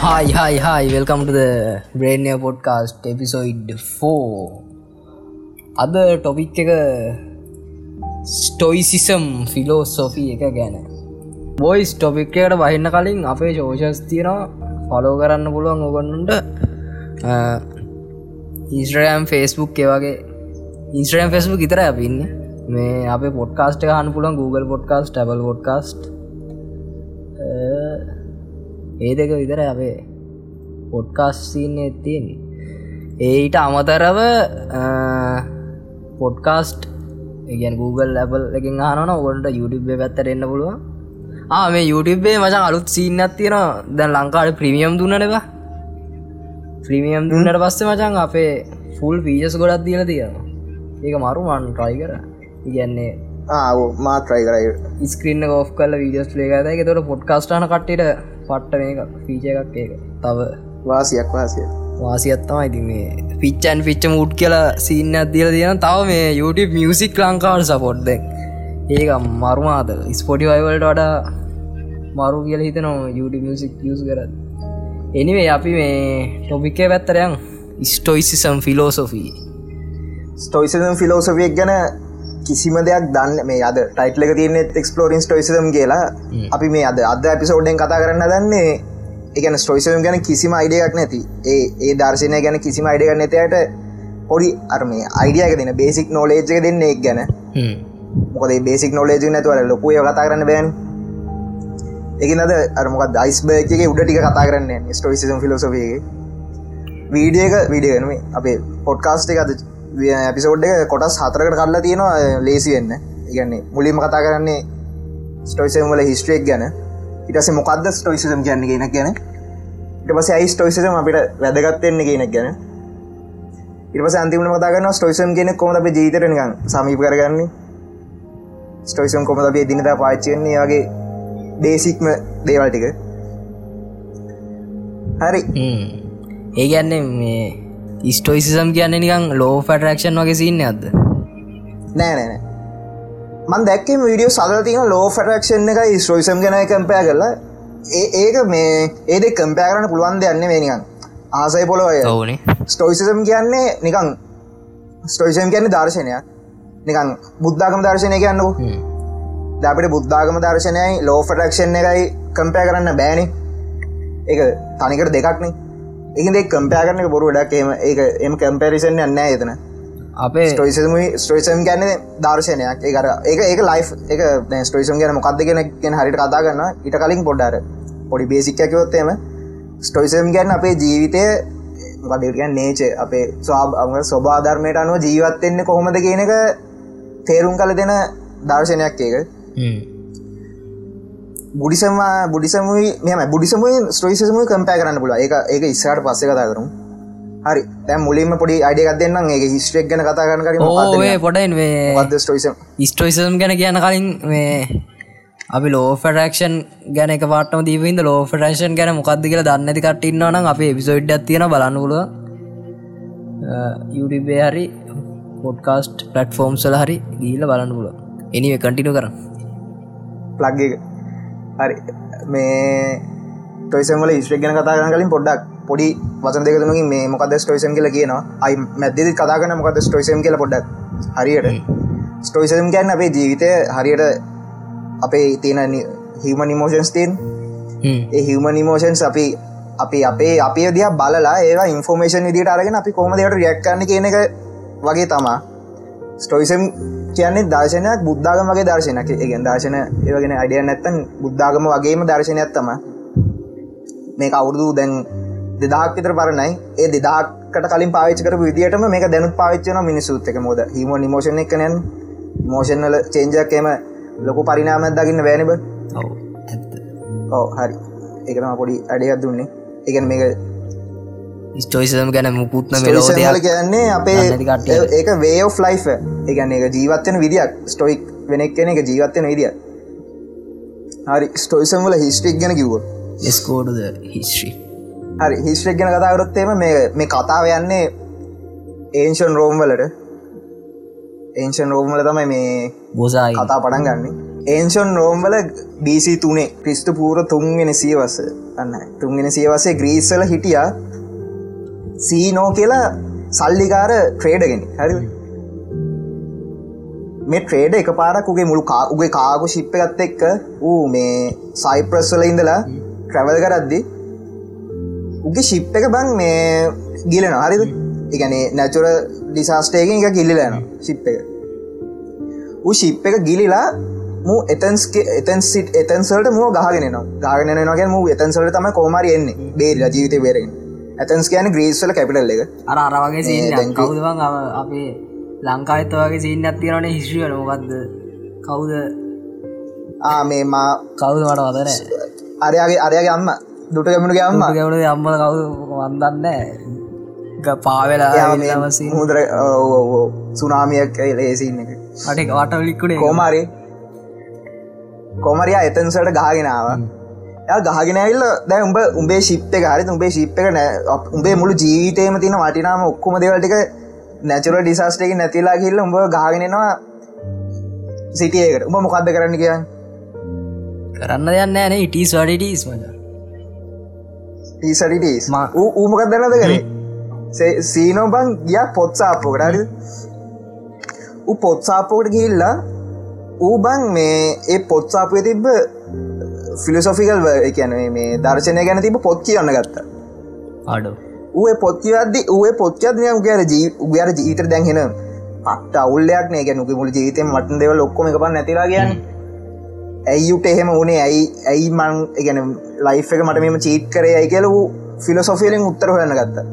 Hi hi hi welcome to the බ්‍රේණය podcast episode four අද topic එක stoicism philosophy එක ගැන. බොයිස් ටොපික්කට බහින්න කලින් අපේ ශෝෂස් තියෙනවා. ෆලෝ කරන්න පුළුවන් ඔගන්නට ඉස්ට්‍රයම් ෆෙස්බුක් ඒවගේ ඉන්ස්ට්‍රයම් ෆෙස්බුක් ඉතර අපින්න මේ අප පොඩ්කාස්ට හන්න පුළන් Google පොඩ්කාස්ට ටබල් පොඩ්කාස්ට ඒ දෙක විතර අපේ පොඩ්කාස්සින්න ඇතින් ඒට අමතරව පොඩ්කාස්ට් ගැන් Google ලැබල් එකින් හනන ඔොන්ට YouTube පැත්තර එන්න පුළුව මේ YouTubeේ මචන් අලුත් සිීන්නත් තියෙන දැන් ලංකාට ප්‍රමියම් දුන්නනවා ප්‍රමියම් දුන්නට පස්සේ මචන් අපේ ෆුල් පීජස් ගොඩත් දීල තියෙනවා. ඒක මරුමන් ට්‍රයි කර. ඉගැන්නේ මාත්‍රයි කරයි ස්ක්‍රීන්න ගෝ් කල විඩියස් එක තොට පොඩ්කාස්ටාන කට්ට පට්ට මේක පීච එකක් ඒක. තව. වාසියක් වාසිය වාසියත්තම ඉති මේ පිච්චන් පිච්ච මුට් කියලා සින්න අදදිල තියෙන තව මේ YouTube මියසික් ලංකාවට සපොට්ද ඒක මරුමාත ස්පොටි වයිවල්ට වඩා මරු කියල හිතනවා YouTube මියසික් යස් කරත් එනිවේ අපි මේ ටොපිකේ පැත්තරයන් ස්ටෝයිසිසම් ෆිලෝසොෆී ස්ටෝයිසම් ෆිලෝසොෆියක් ගැන කිසිම දෙයක් දන්න මේ අද ටයිටල එක තියනෙ එක්ස්පලෝරින් ස්ටෝයිසම් කියලා. අපි මේ අද අද ඇපිසෝඩ්ඩෙන් කතා කරන්න දන්නේ එකන ස්ටෝයිසම් ගැන කිසිම අයිඩයක් නැති. ඒ ඒ දර්ශනය ගැන කිසිම අයිඩග නැතයට පොඩි අර්ම අයිඩියක දෙන බේසික් නෝලේජ්ක දෙන්න එක් ගැන. මොකද බේසික් නෝලේජ නැතුවල ලොකුය කතා කරන්න බෑන් එකනද අරමක දයිස්බර්ගේ උඩ ටික කතා කරන්න ස්ටෝයිසම් ෆිලෝසොෆගේ වීඩියක වීඩියගනම අපේ පොඩ්කාස්ට් එක අද ඇපිසෝඩ් එක කොටස් හතරකට කල්ලා තියෙනවා ලේසි වෙන්න. ඉගන්නේ මුලින්ම කතා කරන්නේ ස්ටෝයිසම් වල හිස්ට්‍රේක් ගැන. ඉටස මොකක්ද ස්ටෝයිසම් කියන්න ගෙනක් ගැන. ඉට පස ඇයි ස්ටෝයිසම අපිට වැදගත්වෙන්න ගෙනෙක් ගැන. ඉටපස අන්තිමට කතා කරන්න ස්ටෝයිසම් කෙනෙක් කොමද අප ජීතරනිකන් සමීප කරගන්නේ? ස්ටෝයිසම් කොමද අපේ දිනතා පාච්චයන්නේ වගේ බේසික්ම දේවල්ටික හරි. ඒ ගැන්නේ මේ ස්ටෝයිසිසම් කියන්න නිකං ලෝ ෆටරක්ෂන් වගේ සින්න අද නෑ නෑන මන් දැක්කේ විඩියෝ සල තින ලෝ ෆටරක්ෂන් එක ස්ටෝයිසම් ගැන කම්පය කරලා. ඒ ඒක මේ ඒද කම්පය කරන්න පුළුවන් දෙයන්න මේනිකන් ආසයි පොලොය ඕනේ ස්ටෝයිසිසම් කියන්නේ නිකං ස්ටෝයිසම් කියන්නේ දර්ශනයක්. නිකං බුද්ධාගම දර්ශනය කියන්නකු. දැපට බුද්ධාගම දර්ශනයයි ලෝ ෆටක්ෂන් එකයි කම්පය කරන්න බෑනි. එක තනිකට දෙකක්නේ ඒකදේ කම්පයා කරන බොරු ඩක් එම ඒ එම කම්පැරිසන් යන්න එතන. අපේ ස්ටෝයිසම ස්ටෝයිසම් ගැන දර්ශනයක්. ඒකර ඒක ඒක ලයි් එක ස්ටෝයිසම් ගැන මොකක්ද ගෙන ගෙන හරිට කතා කරන්න ඉට කලින් පොඩ්ඩාර පොඩි බේසික්කයකොත්තේම ස්ටෝයිසම් ගැන් අපේ ජීවිතය වදගන් නේච අපේ ස්වාබ ස්වබාධර්මයට අනුව ජීවත්වෙන්නේ කොහොමද කියන එක තේරුම් කල දෙන දර්ශනයක් ඒක බුඩිසම බුඩිසමුයි මෙම බුඩිසම ස්ට්‍රයිසම කම්පෑ කරන්න පුල එක ඒක ඉස්සාට පස්ස කතා කරු හරි. තැම් මුලින්ම පොඩි අඩිය දෙන්න ඒ හිස්ට්‍රෙක් ගැන කතා කරන කර මේ ස්ටෝයිසම් ගැන කියන කලින් මේ අපි ලෝ ෆටක්ෂන් ගැන පාටම දීවින්ද ලෝ ෆටක්ෂන් ගැන මොකක්ද කියලා දන්නති කටඉන්නවන අප පිසෝඩ් තියෙන බලන්නකුල යුඩිබේ හරි පොඩ්කාස්ට් පලට්ෆෝර්ම් සල හරි ගීල බලන්න පුල එනිව කටිනු කර ප්ලග් හරි. මේ ටොයිසමල ස්ට්‍රක් ගැන කතා කරන කලින් පොඩ්ඩක් පොඩි වසන් දෙකතුනකින් මේ මොකද ස්ටෝයිසම් කියල කියනවා. අයි මැදදි කතාගන්න මොකද ස්ටෝයිසම් කියල පොඩ්ඩක් හරියට. ස්ටෝයිසම් ගැන්න අපේ ජීවිතය හරියට අපේ තියෙන හිම නිමෝෂන්ස් තින් ඒ හිම නිමෝෂන්ස් අපි අපි අපේ අපේ දිය බලලා ඒවා ඉන්ෆෝර්මේෂන් විදිට අරගෙන අපි කොමදයට රියක්කන්න කියන එක වගේ තමා ස්ටෝයිසම් කියන්නේ දර්ශනයක් බුද්ධාගම වගේ දර්ශනක එකෙන් දර්ශන ඒවගෙන අඩිය නැත්තන් බුද්ධාගම වගේම දර්ශනයක්ත්තම මේ අවුරුදු දැන් දෙදහක් විතර පරණයි. ඒ දෙදාකට කලින් පාවිච්චකර විදිටම මේ දැනුත් පාවිච්චන මිනිසුත් එක මොද හිම නිමෝෂණ එකනයන් මෝෂණල චේන්ජක් එම ලොකු පරිනාමත් දකින්න වැෑනිබ ඕ හරි. එකම පොඩි අඩියත් දුන්නේ. එකන මේක ස්ටෝයිසම් ගැන මුකුත්න මෙලෝදයාල කියන්නේ අපේ ඒක වේ ෆ්ලයි් එකන එක ජීවත්වන විදික් ස්ටොයික් වෙනෙක් කෙන එක ජීවත්වන විදිිය හරි. ස්ටෝයිසම් වල හිස්ට්‍රික් ගැන කිව්ව ස්කෝඩද හිස්ට්‍රී හරි. හිස්ට්‍රික් ගැන කතාකරොත්තේම මේ මේ කතාව යන්නේ ඒන්ෂන් රෝම් වලට. ඒන්ෂන් රෝම්වල තමයි මේ බෝසායි. කතා පටන් ගන්නේ. ඒන්ෂන් රෝම්වල බීසි තුනේ. ක්‍රිස්තු පූර තුන්ගෙන සියවස අන්න. තුන්ගෙන සියවසේ ග්‍රීස්සල හිටිය සීනෝ කියලා සල්ලිකාර ට්‍රේඩගෙන හරි. මේ ට්‍රේඩ එක පාරක් උගේ මුළු උගේ කාගු ශිප්ප ගත්ත එක්ක ඌ මේ සයිප්‍රස්වල ඉඳලා ට්‍රැවල් කරද්දි උගේ ශිප් එක බං මේ ගිලෙන හරිද? එකනේ නැචුර ඩිසාස්ටේගෙන් එක ගිල්ලිලන ශිප් එක. ඌ ශිප් එක ගිලිලා මූ එතන්ස්ගේ එතන් සිට එතන්සල්ට මුව ගහගෙන නවා ගාගෙන නගේ මූ එතන්සල්ට තම කෝමරි එන්නේ. බේරල ජීවිත බේරෙන් ඇතන්ස් කියන ග්‍රීස්වල කැපිටල් එක. අර අරවගේ සීන කවුදවන් අපේ ලංකාඇත වගේ සිීන් ඇතිරන හිශ්‍රිය නොකක්ද කවුද? මේ මා කවුද මට වදර අරයාගේ අරයාගේ අම්ම. දුට ගැමුණගේ අම්ම. ගැවුණ අම්ම කවු වන්දන්න පාවෙලා මුදර සුනාමියක් ලේසින්න එක. අට වට ලික්කුණේ කෝමාරි කොමරයා එතන්සට ගහගෙනාව ගහගෙන ඇල්ල දැ උඹ උඹේ ශිප්ත හරි උඹේ ශිප් එක නෑ. උඹේ මුළු ජීවිතයම තින වටිනාම ඔක්කොම දෙවල්ටික නැචුර ඩිසාස්ටේක නැතිලා කිල්ල උඹ ගහගෙනවා සිටියකට උඹ මොකක්ද කරන්න කියන්න? කරන්න යන්න ෑන ඉටස් වඩටස් ටීසටිටස් ඌමකක් දැනද කරේ? සීනෝ බං ගිය පොත්සාපෝකට හරි උ පොත්සාපෝකට ගිල්ලා ඌබං මේ ඒ පොත්සාපය තිබ්බ ෆිලසොෆිකල් කියන මේ දර්ශනය ගැන තිබ පොත් කියන්න ගත්තා. අඩ ඒ පොත්තිවද ඒ පොත්්‍යත්නය උගර ජී උගර ජීතර දැන්හෙන පට අවුල්ලයක් නේ. ගැනුක මුල ජීතය මටන් දෙව ලොක්කොම එක පන්න නැතිලා කියන්න. ඇයිුට එහෙම වනේ? ඇයි ඇයි මං ගැන ලයි් එක මට මෙම චීට් කරේ? ඇයි කියල වූ ෆිලසොෆියලින් උත්තර හොයන්න ගත්ත.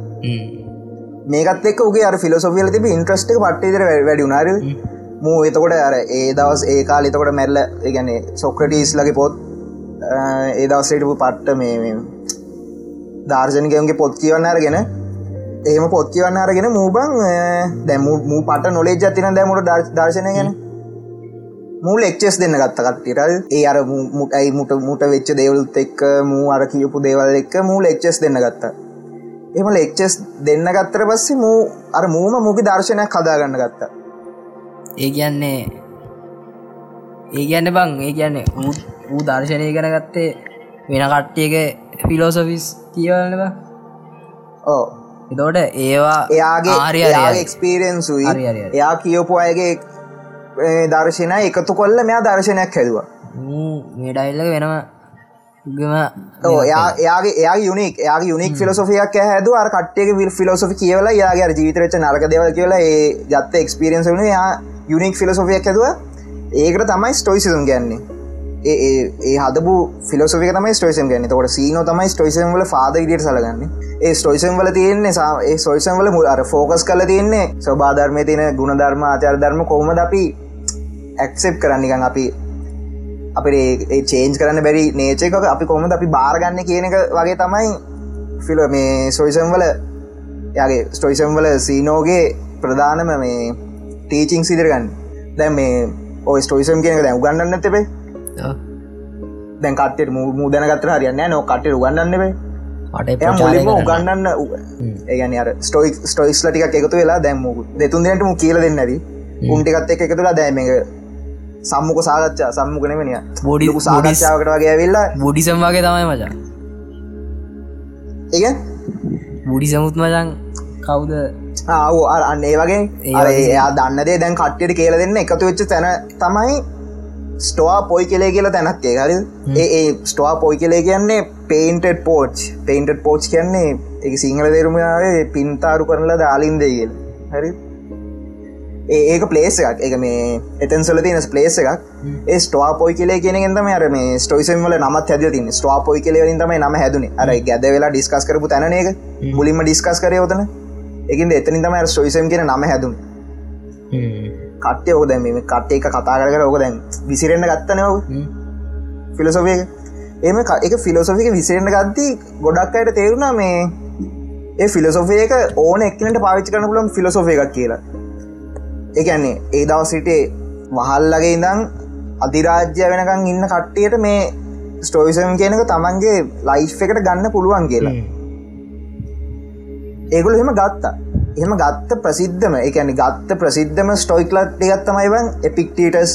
මේකත් එක් අර ෆිලසොෆියල තිබ ඉන්ට්‍රස්ට පට්ටේදර වැඩුනාර මූ එතකොට අර ඒ දවස් ඒ කාල එතකොට මැල්ල ගැන සොක්‍රටීස් ලගේ පොත් ඒ දවසටපු පට්ට මේ ධර්ජනිකයන්ගේ පොත් කියවන්න අරගෙන ඒම පොත් කියවන්න අරගෙන මූබං දැම මූ පට නොලෙජ් ඇතින දැමුට දර්ශනය ගැන. මූ ලෙක්චෙස් දෙන්න ගත්ත කට්ටිට ඒ අර මුටයි මුට මුට වෙච්ච දේවලුත් එක්ක මූ අර කියපු දේවල් එක්ක මූ ලෙක්චෙස් දෙන්න ගත්තා. එම ලෙක්චෙස් දෙන්න ගත්තර පස්සේ මූ අර මූම මුගි දර්ශනයක් කදාගන්න ගත්තා. ඒ කියන්නේ ඒ කියන්න බං ඒ කියන්නේ වූ දර්ශනය කර ගත්තේ වෙන කට්ටියක ෆිලෝසොෆිස් කියවලබ ඕ එතෝට ඒවා එයාගේ ආරයාගේ එක්ස්පීරෙන්න්සුයි එයා කියපු අයගේ දර්ශනය එකතු කොල්ල මෙයා දර්ශනයක් හැදවා. මේ ඩයිල්ල වෙනම එයාගේ එයා යුනික් එයා යුනික් ෆිලසොෆියක් හැද අර කට්ටේ විල් ෆිලසොි කියවල යාගේ ජීවිතරච නරක දෙව කියලා ඒ ජත්ත එක්ස්පිරියන්ස වන යා යුනික් ෆිලසොෆියක් හැදව. ඒකට තමයි ස්ටොයිසිසම් ගැන්නේ ඒ හදබ ෆිලසොි තම ස්ටෝයිසම් ගැන්න තොට සීන තමයි ස්ටෝයිසම් වල පාද විදිට සලගන්න ඒ ස්ටෝයිසම් වල තියන්නේ ඒ ස්ටෝයිසම් වල මුල් අර ෆෝකස් කල තියන්නේ ස්වබාධර්මය තියෙන ගුණධර්ම ආචාර ධර්ම කොහොමද අපි ඇක්සෙප් කරන්නිකන් අපි අපේ චේන්ජ් කරන්න බැරි නේචක අපි කොමද අපි බාරගන්න කියන එක වගේ තමයි ෆිල මේ සොයිසම් වල යාගේ ස්ටොයිසම් වල සීනෝගේ ප්‍රධානම මේ ටීචිං සිදරගන්න දැ මේ ඔය ස්ටෝයිසම් කියනක දැ උගන්නන්න තිබේ දැන් කටට මූදන ගතර හරියන්න නෝ කට උගන්නන්නෙබේ මුලින්ම උගන්නන්න ඒගන අර ස්ටෝයික් ස්ටෝයිස් ලටික එකතු වෙලා දැම්ම දෙතුන් දෙනටම කියල දෙන්නද උන්ටිකත් එක එකතුලා දෑම සම්මුක සාගච්ඡා සම්මුකනමනිය බොඩි සාගච්ඡාවකට වගේ ඇවිල්ලා. බොඩිසම් වගේ තමයි මචා. ඒ බුඩි සමුත් මචන් කවුද ආව අන්න ඒ වගේ. එයා දන්නදේ දැන් කට්ටියට කියල දෙන්න එකතු වෙච්ච තැන තමයි ස්ටෝවා පොයි කෙලේ කියලා තැනක්කේ හරි ඒ ස්ටෝවා පොයි කෙලේ කියන්නේ පේන්ටඩ් පෝච් පේන්ටඩ් පෝච් කියන්නේ එක සිංහල දෙරුමයාවේ පින්තාරු කරනලා දාලින්දේ කියල. හරි ඒක පලේස එකක්. එක මේ එතන්සල තින පලේස එකක්. ඒ ස්ටවා පොයි කියලේ කියෙනෙගෙන්තම අර මේ ස්ටෝයිසම් වල නමත් හැද තින ස්ටවා පොයි කෙලෙවින් තම නම හැදුනේ. අර ගැද වෙලා ඩිස්කස් කරපු තැනක මුලින්ම ඩිස්කස් කරයෝතන එකින් එතනින් තම ස්ටෝයිසම් කියන නම හැදුන් කට්ටය ඕක දැම මේ කට්ටේ එක කතා කර ඕක දැන් විසිරෙන්න්න ගත්තනව ෆිලසොෆය එම එක. ෆිලොසොෆික විසිරෙන්න්න ගත්ති ගොඩක් අයට තේරුණා මේ ඒ ෆිලසොෆයක ඕන එක්නට පාවිච්චි කරන පුලන් ෆිලසොෆය එකක් කියලා. එකන්නේ ඒ දවසිටේ වහල්ලගේ ඉඳං අධිරාජ්‍ය වෙනකං ඉන්න කට්ටියට මේ ස්ටෝයිසම් කියනක තමන්ගේ ලයිෆ් එකට ගන්න පුළුවන් කියලා. ඒගුල එහෙම ගත්තා එහම ගත්ත ප්‍රසිද්ධම එකන ගත්ත ප්‍රසිද්ධම ස්ටොයික්ලට් එකත්තමයිවන් එපික්ටටස්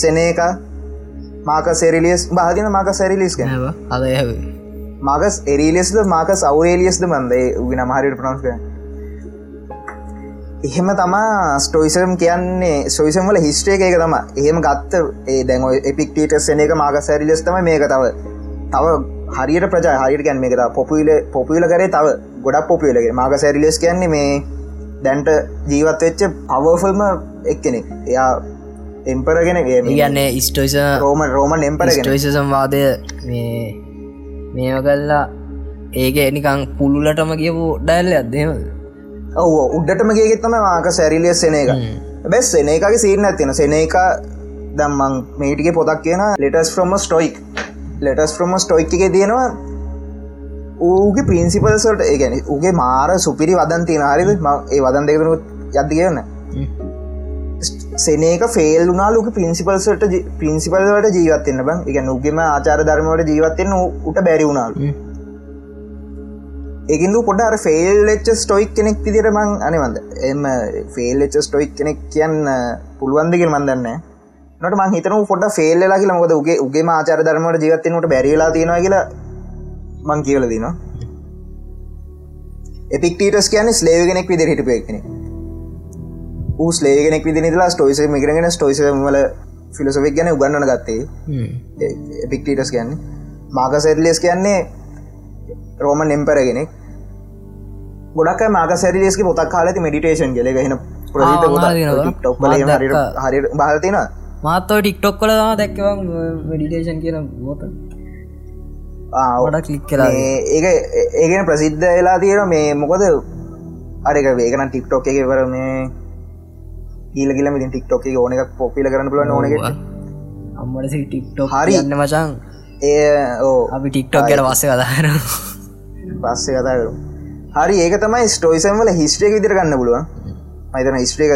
සෙන එක මාක සෙරිලියස් බාදින මක සැරිලිස් ගැන. නැව අද මගස් එරිලියස්ද මාක සෞරේලියස්ද මන්දේ? උගෙන මහරිට ප්‍රනස්ක එහෙම තමා ස්ටෝයිසම් කියන්නේ සොයිසම් වල හිස්ට්‍රේ එක තම. එහෙම ගත්ත ඒ දැන් එපික්ටට සෙන එක මාක සැරිලස් තම මේක තව. තව හරියට ප්‍රජා හරිට ගැන් මේක පොපුල පොපිල කරේ තව ගොඩක් පොපියලගේ මාක සැරිලස් කියන්නේ මේ දැන්ට ජීවත් වෙච්ච පවෆල්ම එක්කෙනෙ එයා එම්පරගෙන කියන්නේ ස්ටෝයිස රෝම රෝම එම්පර ස්ටෝයිස සම්වාදය මේ මේම කල්ලා ඒක එනිකං පුළුලටම කියපු ඩැල්ල අදේම ඔව උඩටම ගේගෙත්තම මාක සැරිලිය සෙන එක. බැස් සෙන එකගේ සීරන ඇතින සෙන එක දම්මං මේටික පොතක් කියන letters from stoic letters from stoic එක තියෙනවා ඌගේ පින්සිපල්සට ඒගැන උගේ මාර සුපිරි වදන් තියෙන හරිද? ඒ වදන් දෙකතුනු යද්දි කියන්න සෙනක ෆේල් වුනාලුක පින්සිපල්සට පින්සිපල්වට ජීවත්වන්න බං. එක උගෙම ආචාර ධර්මවට ජීවත්වෙන්න උට බැරි වුණාලු. ඒකදු පොඩ ෆේල් එච්ච ස්ටොයික් කෙනෙක් විදිර මං අනවන්ද එම ෆේල් එච්ච ස්ටොයික් කෙනෙක් කියන්න පුළුවන්දකිල් මන්දන්න නට මං හිතන පොට ෆේල් ලා කියල. මොකද උගේ උගේ ආචාර ධර්මට ජීවත්වනට බැරිලා තියෙනවා කියලා මං කියල දිනවා. එපික්ටීටස් කියන ස්ලේවගෙනෙක් විදිර හිටපයක්ෙනෙ ඌ ස්ලේගෙනෙක් විදිනිලා ස්ටෝයිස මිකරගෙන ස්ටෝයිසමල ෆිලසොෆික් ගැන උගන්නන ගත්තේ. එපික්ටීටස් කියන්නේ. මාක සැටලෙස් කියන්නේ රෝමන් එම්පරගෙනෙක් ගොඩක් මාක සැරිලෙස්ක පොතක් කාලති මෙඩිටේෂන් ගෙල හෙන හරි බාලතින මාත්තව ටික්ටොක් කල දැක්කව මෙඩිටේෂන් කියන ගෝත ගොඩක් ලික් කලා ඒ ඒගෙන ප්‍රසිද්ධ වෙලා තියෙන මේ මොකද? අරක වේගන ටික්ටොක් එක වර මේ ඊල කියල මිති ටික්ටොක් එක ඕන එකක් පොපිල කරන්න පුල ඕනක අම්මට ටික්ටොක් හරි. යන්න මචන් ඒ ඕ අපි ටික්ටොක් ගැල වස්ස කදාර පස්සේ කතා කරු හරි ඒක තමයි ස්ටෝයිසම් වල හිස්ට්‍රේක විදිර ගන්න පුළුවන්. මතන හිස්ට්‍රේක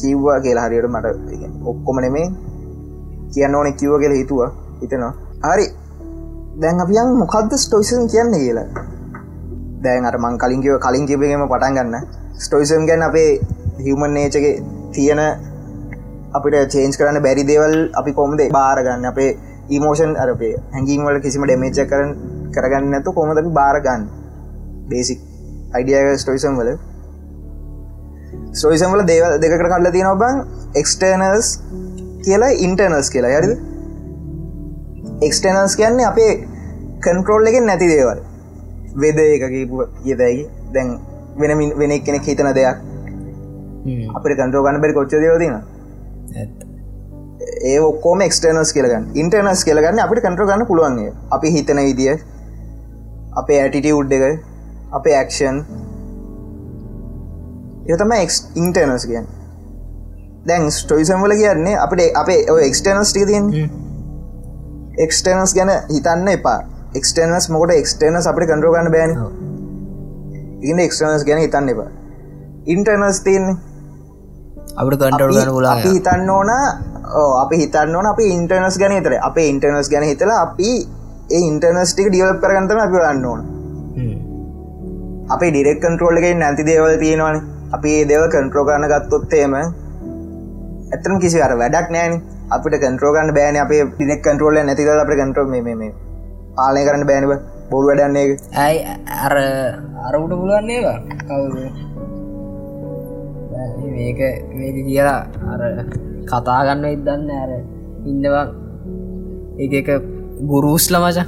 කිව්වා කියලා හරියට මට ඔක්කොම නෙමේ කියන්න ඕනෙ කිව්ව කියලා හිතුවා. හිතනවා. හරි දැන් අපියන් මොකක්ද ස්ටෝයිසම් කියන්න කියලා? දැන් අර මං කලින් කිව කලින් කිවගේම පටන් ගන්න. ස්ටෝයිසම් ගැන් අපේ හිවමන් නේචක තියෙන අපිට චේන්ස් කරන්න බැරි දේවල් අපි කොමද බාරගන්න අපේ ඊමෝෂන් අරපේ හැඟීමවල කිසිම ඩෙමේච කරන කරගන්න ඇතු කොමද අපි බාරගන්න බේසික් අයිඩියග ස්ටෝයිසම් වල. ස්ටෝයිසම් වල දේව දෙකට කල්ල තියෙන බං එක්ස්ටර්නල්ස් කියලා ඉන්ටර්නල්ස් කියලා. යරිද? එක්ස්ටර්නල්ස් කියන්නේ අපේ කන්ට්‍රෝල් එකෙන් නැති දේවල්. වෙද එක කියපු කියදැයි දැන් වෙනමින් වෙන කෙනෙක් හිතන දෙයක්. අපට කන්ට්‍රෝ ගන්න බැරි කොච්ච දවතින ඒ ඔක්කෝම එක්ස්ටර්නස් කියලගන්න ඉන්ටර්නස් කියලගන්න අපිට කන්ට්‍ර ගන්න පුළුවන්ගේ අපි හිතන විදිිය අපේ ඇටිටි උඩ් එක අපේ ඇක්ෂන් එතම ඉන්ටර්නස් කියන්න. දැන් ස්ටොයිසම් වල කියන්නේ අපට අපේ ඔ එක්ස්ටර්නස් ටික තියෙන් එක්ස්ටර්නස් ගැන හිතන්න එපා. එක්ස්ටර්නස් මොකට එක්ස්ටර්නස් අපට කන්ට්‍රෝ ගන්න බෑන. ඉන්න එක්ස්ටර්නස් ගැන හිතන්න එපා. ඉන්ටර්නස් තියන්නේ. අපට කන්ටල් ගන්න පුලා අපි හිතන්න ඕන අපි හිතන්න ඕන අපි ඉන්ටර්නස් ගැන හිතර අපේ ඉන්ටර්නස් ගැන හිතලා අපි ඒ ඉන්ටර්නස්ටික ඩියවලප් කරගන්නතම අපි ගන්න ඕන. අපේ ඩිරෙක් කන්ට්‍රෝල් එක නැති දේවල් තියෙනවාන. අපි ඒ දේව කන්ට්‍රෝ කරන්න ගත්තොත්තේම ඇතම කිසි අර වැඩක් නෑන අපිට කන්ට්‍රෝගන්න බෑන අපේ ඩිනෙක් කන්ට්‍රෝල නැතිද අප කන්ට්‍රෝ මේ පාලය කරන්න බෑනිව බොරු වැඩන්නේ ඇයි අර අරකුට පුළුවන්න්නේ කවුද? මේක මේක කියලා අර කතාගන්න ඉදන්න ඇර ඉන්නවා ඒ එක ගුරුස්ල මචා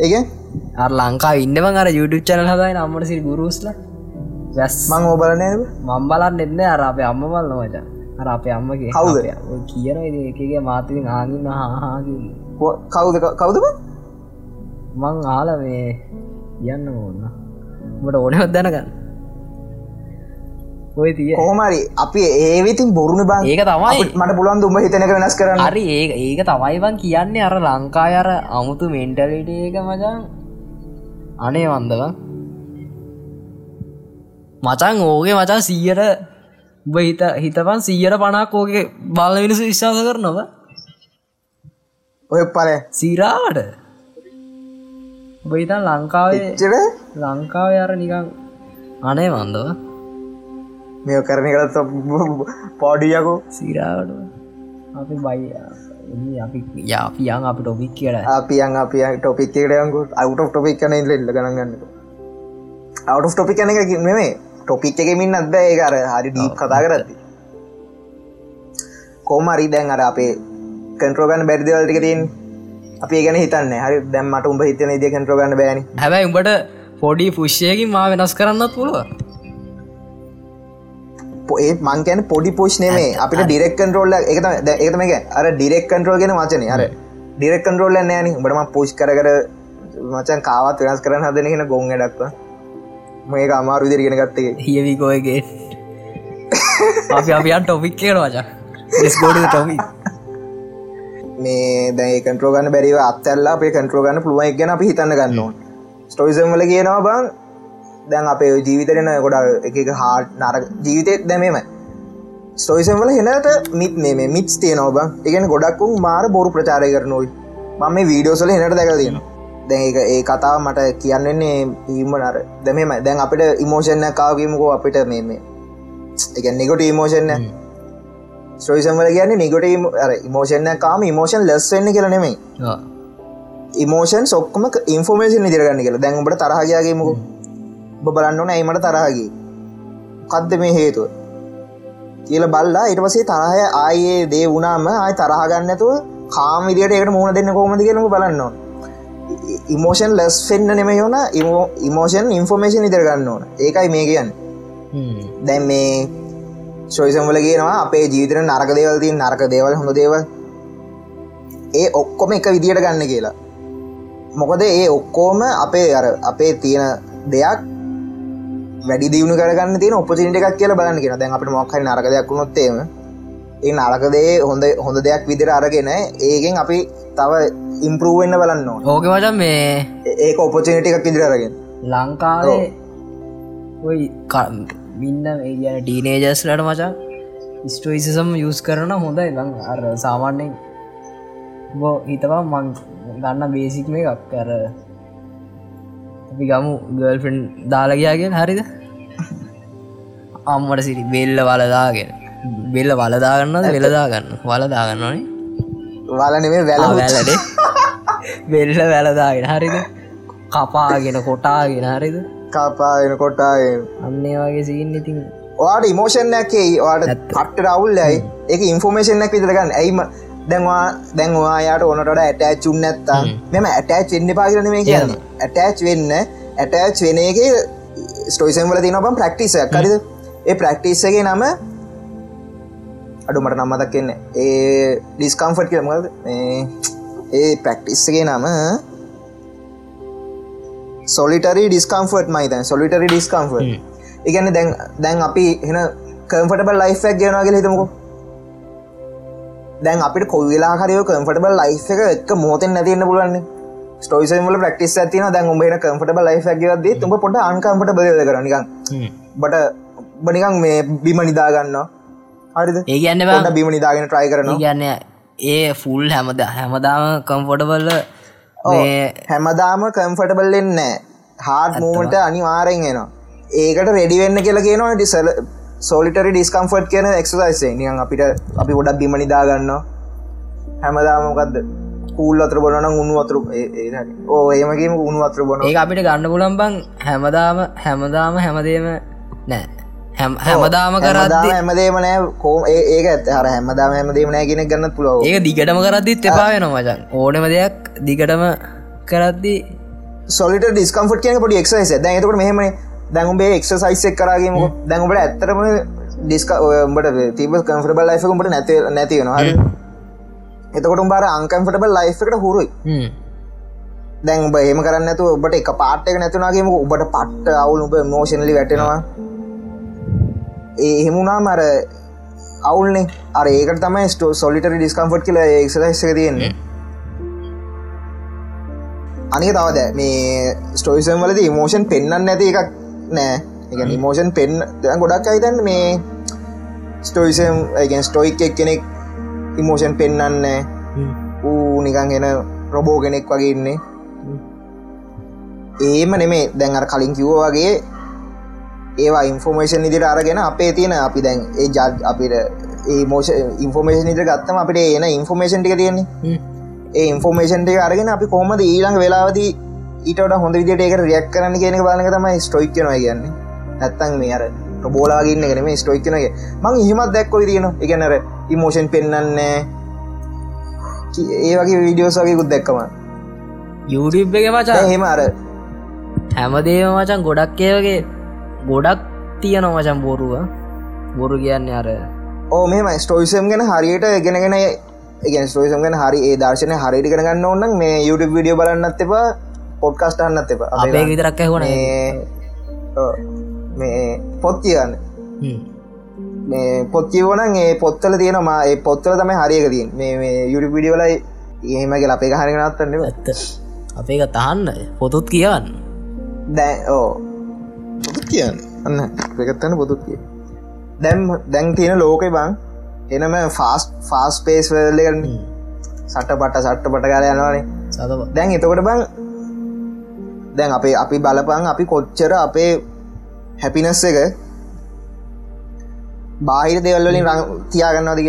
ඒක අර ලංකා ඉන්නම අර යුටුප් චනල් හදයි අම්මට සිරි ගුරුස්ල වැස් මං ඕබලනය මම් බලන්න එන්න අර අපේ අම්ම බල්ල මචා අර අපේ අම්මගේ කවුද? කියන එකගේ මාතතින් ආගන්න හාගේ කවුද කවුදම මං ආල මේ යන්න ඕන්න මට ඕනවත් දැනගන්න. ඔය තිය කෝමරි අපි ඒවිතින් බොරුණ බං ඒක තමයි. මට පුළුවන් දුම්ඹ හිතනක වෙනස් කරන්න? හරි ඒ ඒක තමයිවන් කියන්නේ. අර ලංකාය අර අමුතු මෙන්ටලිට ඒක මචන් අනේ වන්දව මචන් ඕගේ මචන් සීයට උබ හිත හිතපන් සීයට පනක් ඕගේ බල මිනිසු විශ්වාස කරනව. ඔය පල සීරාවට. උබ හිතන් ලංකාවේ ලංකාව අර නිකං අනේ වන්දව. මෙ කරන කලත් පෝඩියකෝ සීරාවට. අපි බයි අපි යාපියන් අපි ටොපික් කියලා. අපියන් අප ටොපික්කටයකු අවට ටොපික් කන ඉල්ල ගනගන්න අවට ටොපික් කන එක නෙමේ ටොපික් එකමින් අත්බ ඒකර හරි ඩීප් කතා කරති කෝමරි දැන් අර අපේ කන්ට්‍රෝගන්න බැරිදිවල්ටික තින් අපි ගැන හිතන්න. හරි දැම්මට උඹ හිතන ද කන්ට්‍රෝගන්න බෑන හැබැයි උඹට පොඩි පුෂ්යකින් මා වෙනස් කරන්නත් පුළුව ඒ මංකැන පොඩි පෝෂ් නෙමේ. අපිට ඩිරෙක් කන්ටරෝල්ල එක එකතම එක අර ඩිරෙක් කන්ටරෝල් ගෙන වචන. අර ඩිරෙක් කන්ටරෝල්ල නෑන බටම පෝෂ් කර කර මචන් කාවත් වෙනස් කරන්න හදන කියෙන ගොන් ඩක්ව මේක අමාරු විදිරගෙන ගත්තේ. හියවිකෝයගේ අපි අපියන් ටොපික් කියන වචා ස්ගෝඩ ටොමි මේ දැයි කන්ටරෝගන්න බැරිව අත්තල්ලා අපේ කන්ටරෝගන්න පුළුවන් ගැන අපි හිතන්න ගන්නවා ස්ටෝයිසම් වල කියනවා බං දැන් අපේ ජීවිතරෙන ගොඩ එක හාට නර ජීවිතෙත් දැමීම ස්ටෝයිසම් වල හෙනට මිත් මේ මිත්ස් තියනව බ. එකන ගොඩක්කුම් මාර බොරු ප්‍රචාරය කරනුයි මම මේ වීඩියෝසල හෙනට දැක තියෙන දැන් ඒ කතාව මට කියන්නෙන්නේ ඊම නර දැමම දැන් අපිට ඉමෝෂණ කාවීමකෝ අපිට මේ මේ එක. නිකොට ඉමෝෂන්න ස්ටෝයිසම්වල කියන්නේ නිකොට ඉමෝෂණ කාම ඉමෝෂන් ලස් වෙන්න කියල නෙමයි. ඉමෝෂන් සොක්කම ඉන්ෆෝමේෂන් නිදිරගන්න කියලා. දැන්ට තරහගයාගේමකෝ බලන්න ඕන ඇයිමට තරහගේ කද්ද මේ හේතුව? කියල බල්ලා ඉට පසේ තරහය ආයේ දේ වුණාම ආය තරහගන්නතුව කාම විදියට එකට මුණ දෙන්න කෝමද කියනක බලන්න ඉමෝෂන් ලස් ෆෙන්න්න නෙම යෝන ඉමෝෂන් ඉන්ෆෝමේෂන් ඉදරගන්න ඕන. ඒකයි මේ කියන්න. දැන් මේ ශොයිසම්වල කියනවා අපේ ජීවිතර නරක දේවල්තින් නරක දේවල් හොඳ දේවල්. ඒ ඔක්කොම එක විදියට ගන්න කියලා. මොකද ඒ ඔක්කෝම අපේ අර අපේ තියෙන දෙයක් වැඩි දියුණු කරගන්න තියෙන ඔපචිට එකක් කියලා බලන්න කියෙන දැන් අපට මොක්හරි නරක දෙයක් වුණොත්තේම ඒ නරකදේ හොඳ හොඳ දෙයක් විදිර අරගෙන ඒකෙන් අපි තව ඉම්පරුවෙන්න්න බලන්න ඕක මචන් මේ ඒක ඔපචනිට එකක් ඉදිර අරගෙන. ලංකාවේ ඔයි මින්න ඒ ඩීනේජස්ලට මචන් ස්ටෝයිසම් යස් කරන හොඳයි. ලං අර සාමාන්‍යෙන් බෝ හිතවා මං ගන්න බේසික් මේ එකක්. කර අපි ගමු ගල්ෆන් දාලගයාගෙන් හරිද? අම්මට සිරි බෙල්ල වලදාගෙන බෙල්ල වලදාගන්නද වෙලදාගන්න වලදාගන්නනේ වලනෙේ වැල වැලඩේ බෙල්ල වැලදාගෙන හරිද? කපාගෙන කොටාගෙන හරිද? කපාගෙන කොටාගෙන. අන්නේ වගේ සිගන්න ඉතින්. වාට ඉමෝෂන්යක්කේ වාට පට්ට රවුල්ලයි එක ඉන්ෆෝමේෂන්ක් විතරගන්න ඇයිම දැන්වා දැන්වා යායට ඕනට ඇටෑචුන් නැත්තා මෙම ඇටෑච් වෙන්න පාගරන මේ කියන්නේ. ඇටෑච් වෙන්න ඇටෑච් වෙන එක ස්ටෝයිසම් වල තිනබම් ප්‍රක්ටිසයක් කරිද ඒ ප්‍රක්ටිස්සගේ නම අඩුමට නම්මතක් කියන්න ඒ ඩිස්කම්ෆට් කියමද ඒ ප්‍රක්ටිස්සගේ නම සොලිටරි ඩිස්කම්ෆට් මයිතන් සොලිටරි ඩිස්කම්ෆට් ඉගන්න දැන් දැන් අපි එන කම්ෆටබල් ලයිෆක් ගෙනවාගේ හිතමකෝ. දැන් අපිට කොවිලා හරිය කම්ෆටබල් ලයි් එක එක මෝතෙන් නැතින්න පුලන්න ස්ටෝයිසමල ප්‍රක්ටිස් ඇතින දැන් උඹේන කම්ෆටබල් ලයි් ඇගවද තුඹ පොට අන්කම්ට බද කරනිකන් බට බනිකන් මේ බිම නිදාගන්න හරිද? ඒ කියන්න බිම නිදාගෙන ට්‍රයි කරන කියන්න ඒ ෆුල් හැමද හැමදාම කම්ෆොටබල්ල හැමදාම කම්ෆටබල්ලෙන්න හාඩ මූමට අනිවාරෙන් එනවා. ඒකට රෙඩිවෙන්න කියලා කියනවා ටිසල සෝලිටරි ඩිස්කම්ෆට් කියන එක්සයිසේ නියන් අපිට අපි ගොඩක් බිම නිදාගන්න හැමදාමකක්ද කූල් අතර බොනන උුණු අතුර ඕ ඒමගේම උුණු අතර බොන අපිට ගන්න පුලම්බන් හැමදාම හැමදාම හැමදේම නෑ හැමදාම කරදා හැමදේම නෑ. කෝ ඒක ඇත් හර හැමදාම හැමදේම නෑ ගෙන ගන්න පුලොව ඒක දිගටම කරද්දිත් එපා වෙන මචන් ඕනම දෙයක් දිගටම කරද්දි සොලිට ඩිස්කම්ෆට් කියන පොඩි එක්සයිස දැ එතකට මෙහමයි දැඟුඹේ එක්සයිසක් කරගේම දැඟුඹට ඇත්තරම ඩිස්ක ඔයඹට තිබ කම්ෆටබල් ලයිෆකුම්ට නැත නැතිවෙන හරි? එතකොට බාර අංකම්ෆටබල් ලයිෆ්කට හුරුයි. දැන් ඔබ ඒම කරන්න ඇතු ඔබට එක පාට්ක නැතුනාගේම ඔබට පට්ට අවුල් උබ මෝෂණලි වැටෙනවා එහෙමුණා මර අවුල්නේ. අර ඒකට තමයි ස්ටෝ සොලිටරි ඩිස්කම්ෆට් කියල එක්සයිසක තියෙන්නේ. අනික තවද මේ ස්ටෝයිසම් වලද මෝෂන් පෙන්න්න නැති එකක් නෑ. එක මෝෂන් පෙන් ගොඩක් අයිතන්න මේ ස්ටෝයිසම් ඇගෙන් ස්ටෝයික් එක් කෙනෙක් ඉමෝෂන් පෙන්න්න ඌ නිකන් එෙන රොබෝ කෙනෙක් වගේ ඉන්නේ. ඒම නෙමේ. දැන් අර කලින් කිව්ව වගේ ඒවා ඉන්ෆෝර්මේෂන් ඉදිට අරගෙන අපේ තියෙන අපි දැන් ඒ ජාත් අපිට ඒ මෝෂ ඉන්ෆෝමේෂන් ඉට ගත්තම අපිට එන ඉන්ෆෝමේෂන් ටික තියෙන්නේ. ඒ ඉන්ෆෝමේෂන් ටික අරගෙන අපි කොහමද ඊළඟ වෙලාවදී ඊට හොඳ විදිට ඒක රියක් කරන්න කියන බලක තමයි ස්ටොයික් නවා කියන්නේ. නැත්තන් මේ අර බෝලාගන්න ගෙන මේ ස්ටොයික්නගේ මං හිමත් දැක්කො තියෙන එකනර ඉමෝෂන් පෙන්න්නන්නේ ඒ වගේ විඩියෝස් වගේකුත් දැක්කම. යුඩිබ් එක මචා. හෙම අර හැමදේම මචන් ගොඩක් ඒවගේ ගොඩක් තියන මචන් බොරුව. බොරු කියන්නේ අර ඕ මෙම ස්ටෝයිසම් ගැන හරියට ගෙනගෙන ගෙන ස්ටෝයිසම් ගැන හරි ඒ දර්ශනය හරිටි කරගන්න ඕන්න මේ YouTube විඩියෝ බලන්නත් එපා පොඩ්කස්ට අන්නත් එපා. අපේ විතරක් ඇහුණ මේ පොත් කියන්න. මේ පොත් කියවන ඒ පොත්තල තියෙනවා ඒ පොත්තල තමයි හරියක තින් මේ යුඩි පිඩියවලයි ඒමගේ අපේ හරිනත්තන්න ඇත්ත. අපේක තහන්න පොතුත් කියන්න දැ ඕ කියන්න. අන්න ප්‍රකත්තන්න පොතුත් කිය. දැම් දැන් තියෙන ලෝකයි බං එනම ෆාස් ෆාස් පේස් වලගන්න සට්ට පට සට්ට පට කාල යනවානේ. දැන් එතකොට බං දැන් අපේ අපි බලපං අපි කොච්චර අපේ හැපිනස් එක බාහිර දෙවල්ලින් රං තියාගන්නවාදක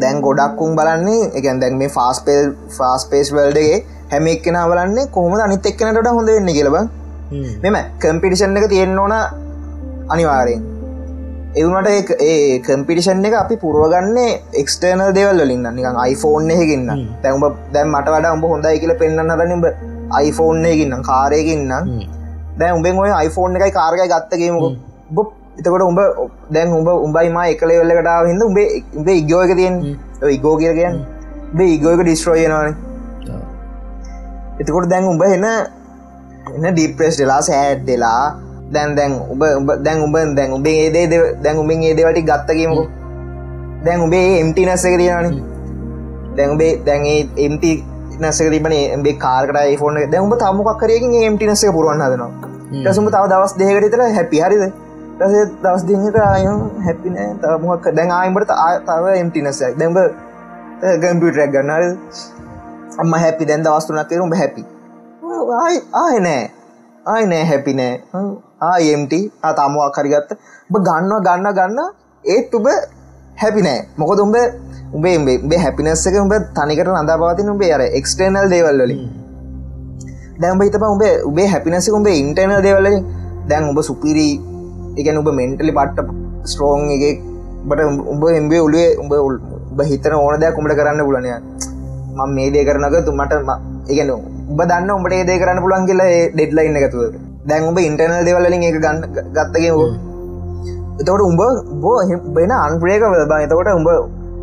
දැන් ගොඩක්කුම් බලන්නේ එකන් දැන් මේ ෆාස් පේල් ෆාස් පේස් වල්ඩගේ හැම එක්කෙන බලන්නේ කොහොම අනිත් එක්කනට හොඳ වෙන්න කියලබ මෙම කම්පිටිෂන් එක තියෙන්න්න ඕන අනිවාරයෙන්. එවුනට ඒ කම්පිටිෂන් එක අපි පුරුවගන්නේ එක්ස්ටර්නල් දෙවල් වලින් නිකන් iPhoneෆෝන් එකකින්න තැම්බ දැම් මට වඩ උඹ හොඳයි කියල පෙන්න්න හරනිබ iPhoneෆෝන් එකකින්නම් කාරයකින්නම් දැන් උඹෙන් ඔය iPhoneෆෝන් එකයි කාරගය ගත්තගේමක බොප් එතකොට උඹ දැන් උඹ උඹයිම එකලේ වෙල්ලකටාව හිද උඹේ උඹේ ඉගෝක තියෙන් ඉගෝ කියර කියන්න? බේ ඉගෝක ඩිස්ට්‍රෝයනවාන එතකොට දැන් උඹ එන්න එන්න ඩිප්‍රෙස් දෙලා සෑඩ් දෙලා දැන් දැන් උඹ දැන් උඹ දැන් උඹේ ඒදේ දැන් උඹින් ඒදවලටි ගත්තකීමකු දැන් උබේ එම්ටි නැස්සක තියෙනවාන. දැන් උබේ දැන් එම්ටි නැසක තිබන එම්බේ කාර්කට ෆෝන දැන් උඹ තමුක් කරයකින් එම්ටි නැසක පුරුවන් හදනවා. ටසුම තව දවස් දෙකටතර හැපි හරිද? රස දවස් දෙක ආය හැපිනෑ තමුක් දැන් ආයිම්බට තව එම්ටි නැසක් දැම්බ ගම්පියටරක් ගන්නර අම්ම හැපි දැන් දවස්තුනක් කරුම් හැපි ආය නෑ. ආය නෑ හැපි නෑ. ආයම්ට අතාමවා කරිගත්ත ඔබ ගන්නවා ගන්න ගන්න. ඒත් උබ හැපි නෑ. මොකද උඹ උබේ උබේ හැපිනස්සක උඹ තනිකට අඳා පවතින උබේ අර එක්ස්ටේනල් දේවල්වලින් දැම්බ හිතප උබේ උබේ හැපිනස්සක උඹේ ඉන්ටර්නල් දේවල්ලින් දැන් උඹ සුපිරී එකන උබ මෙන්ටලි පට්ට ස්ට්‍රෝන් එක බට උඹ එම්බේ උලේ උඹ උබ හිතන ඕන දෙයක් උඹට කරන්න පුලනය මං මේ දේ කරනක තුමට ඉගෙන උබ දන්න උඹට ඒදේ කරන්න පුළන් කියලා ඩෙඩ්ලයින්න එකතුව දැන් උඹ ඉන්ටර්නල් දෙවලින් එක ගන්න ගත්තගේ එතකොට උඹ බෝ බෙන අන්ප්‍රේක වල්බා එතකොට උඹ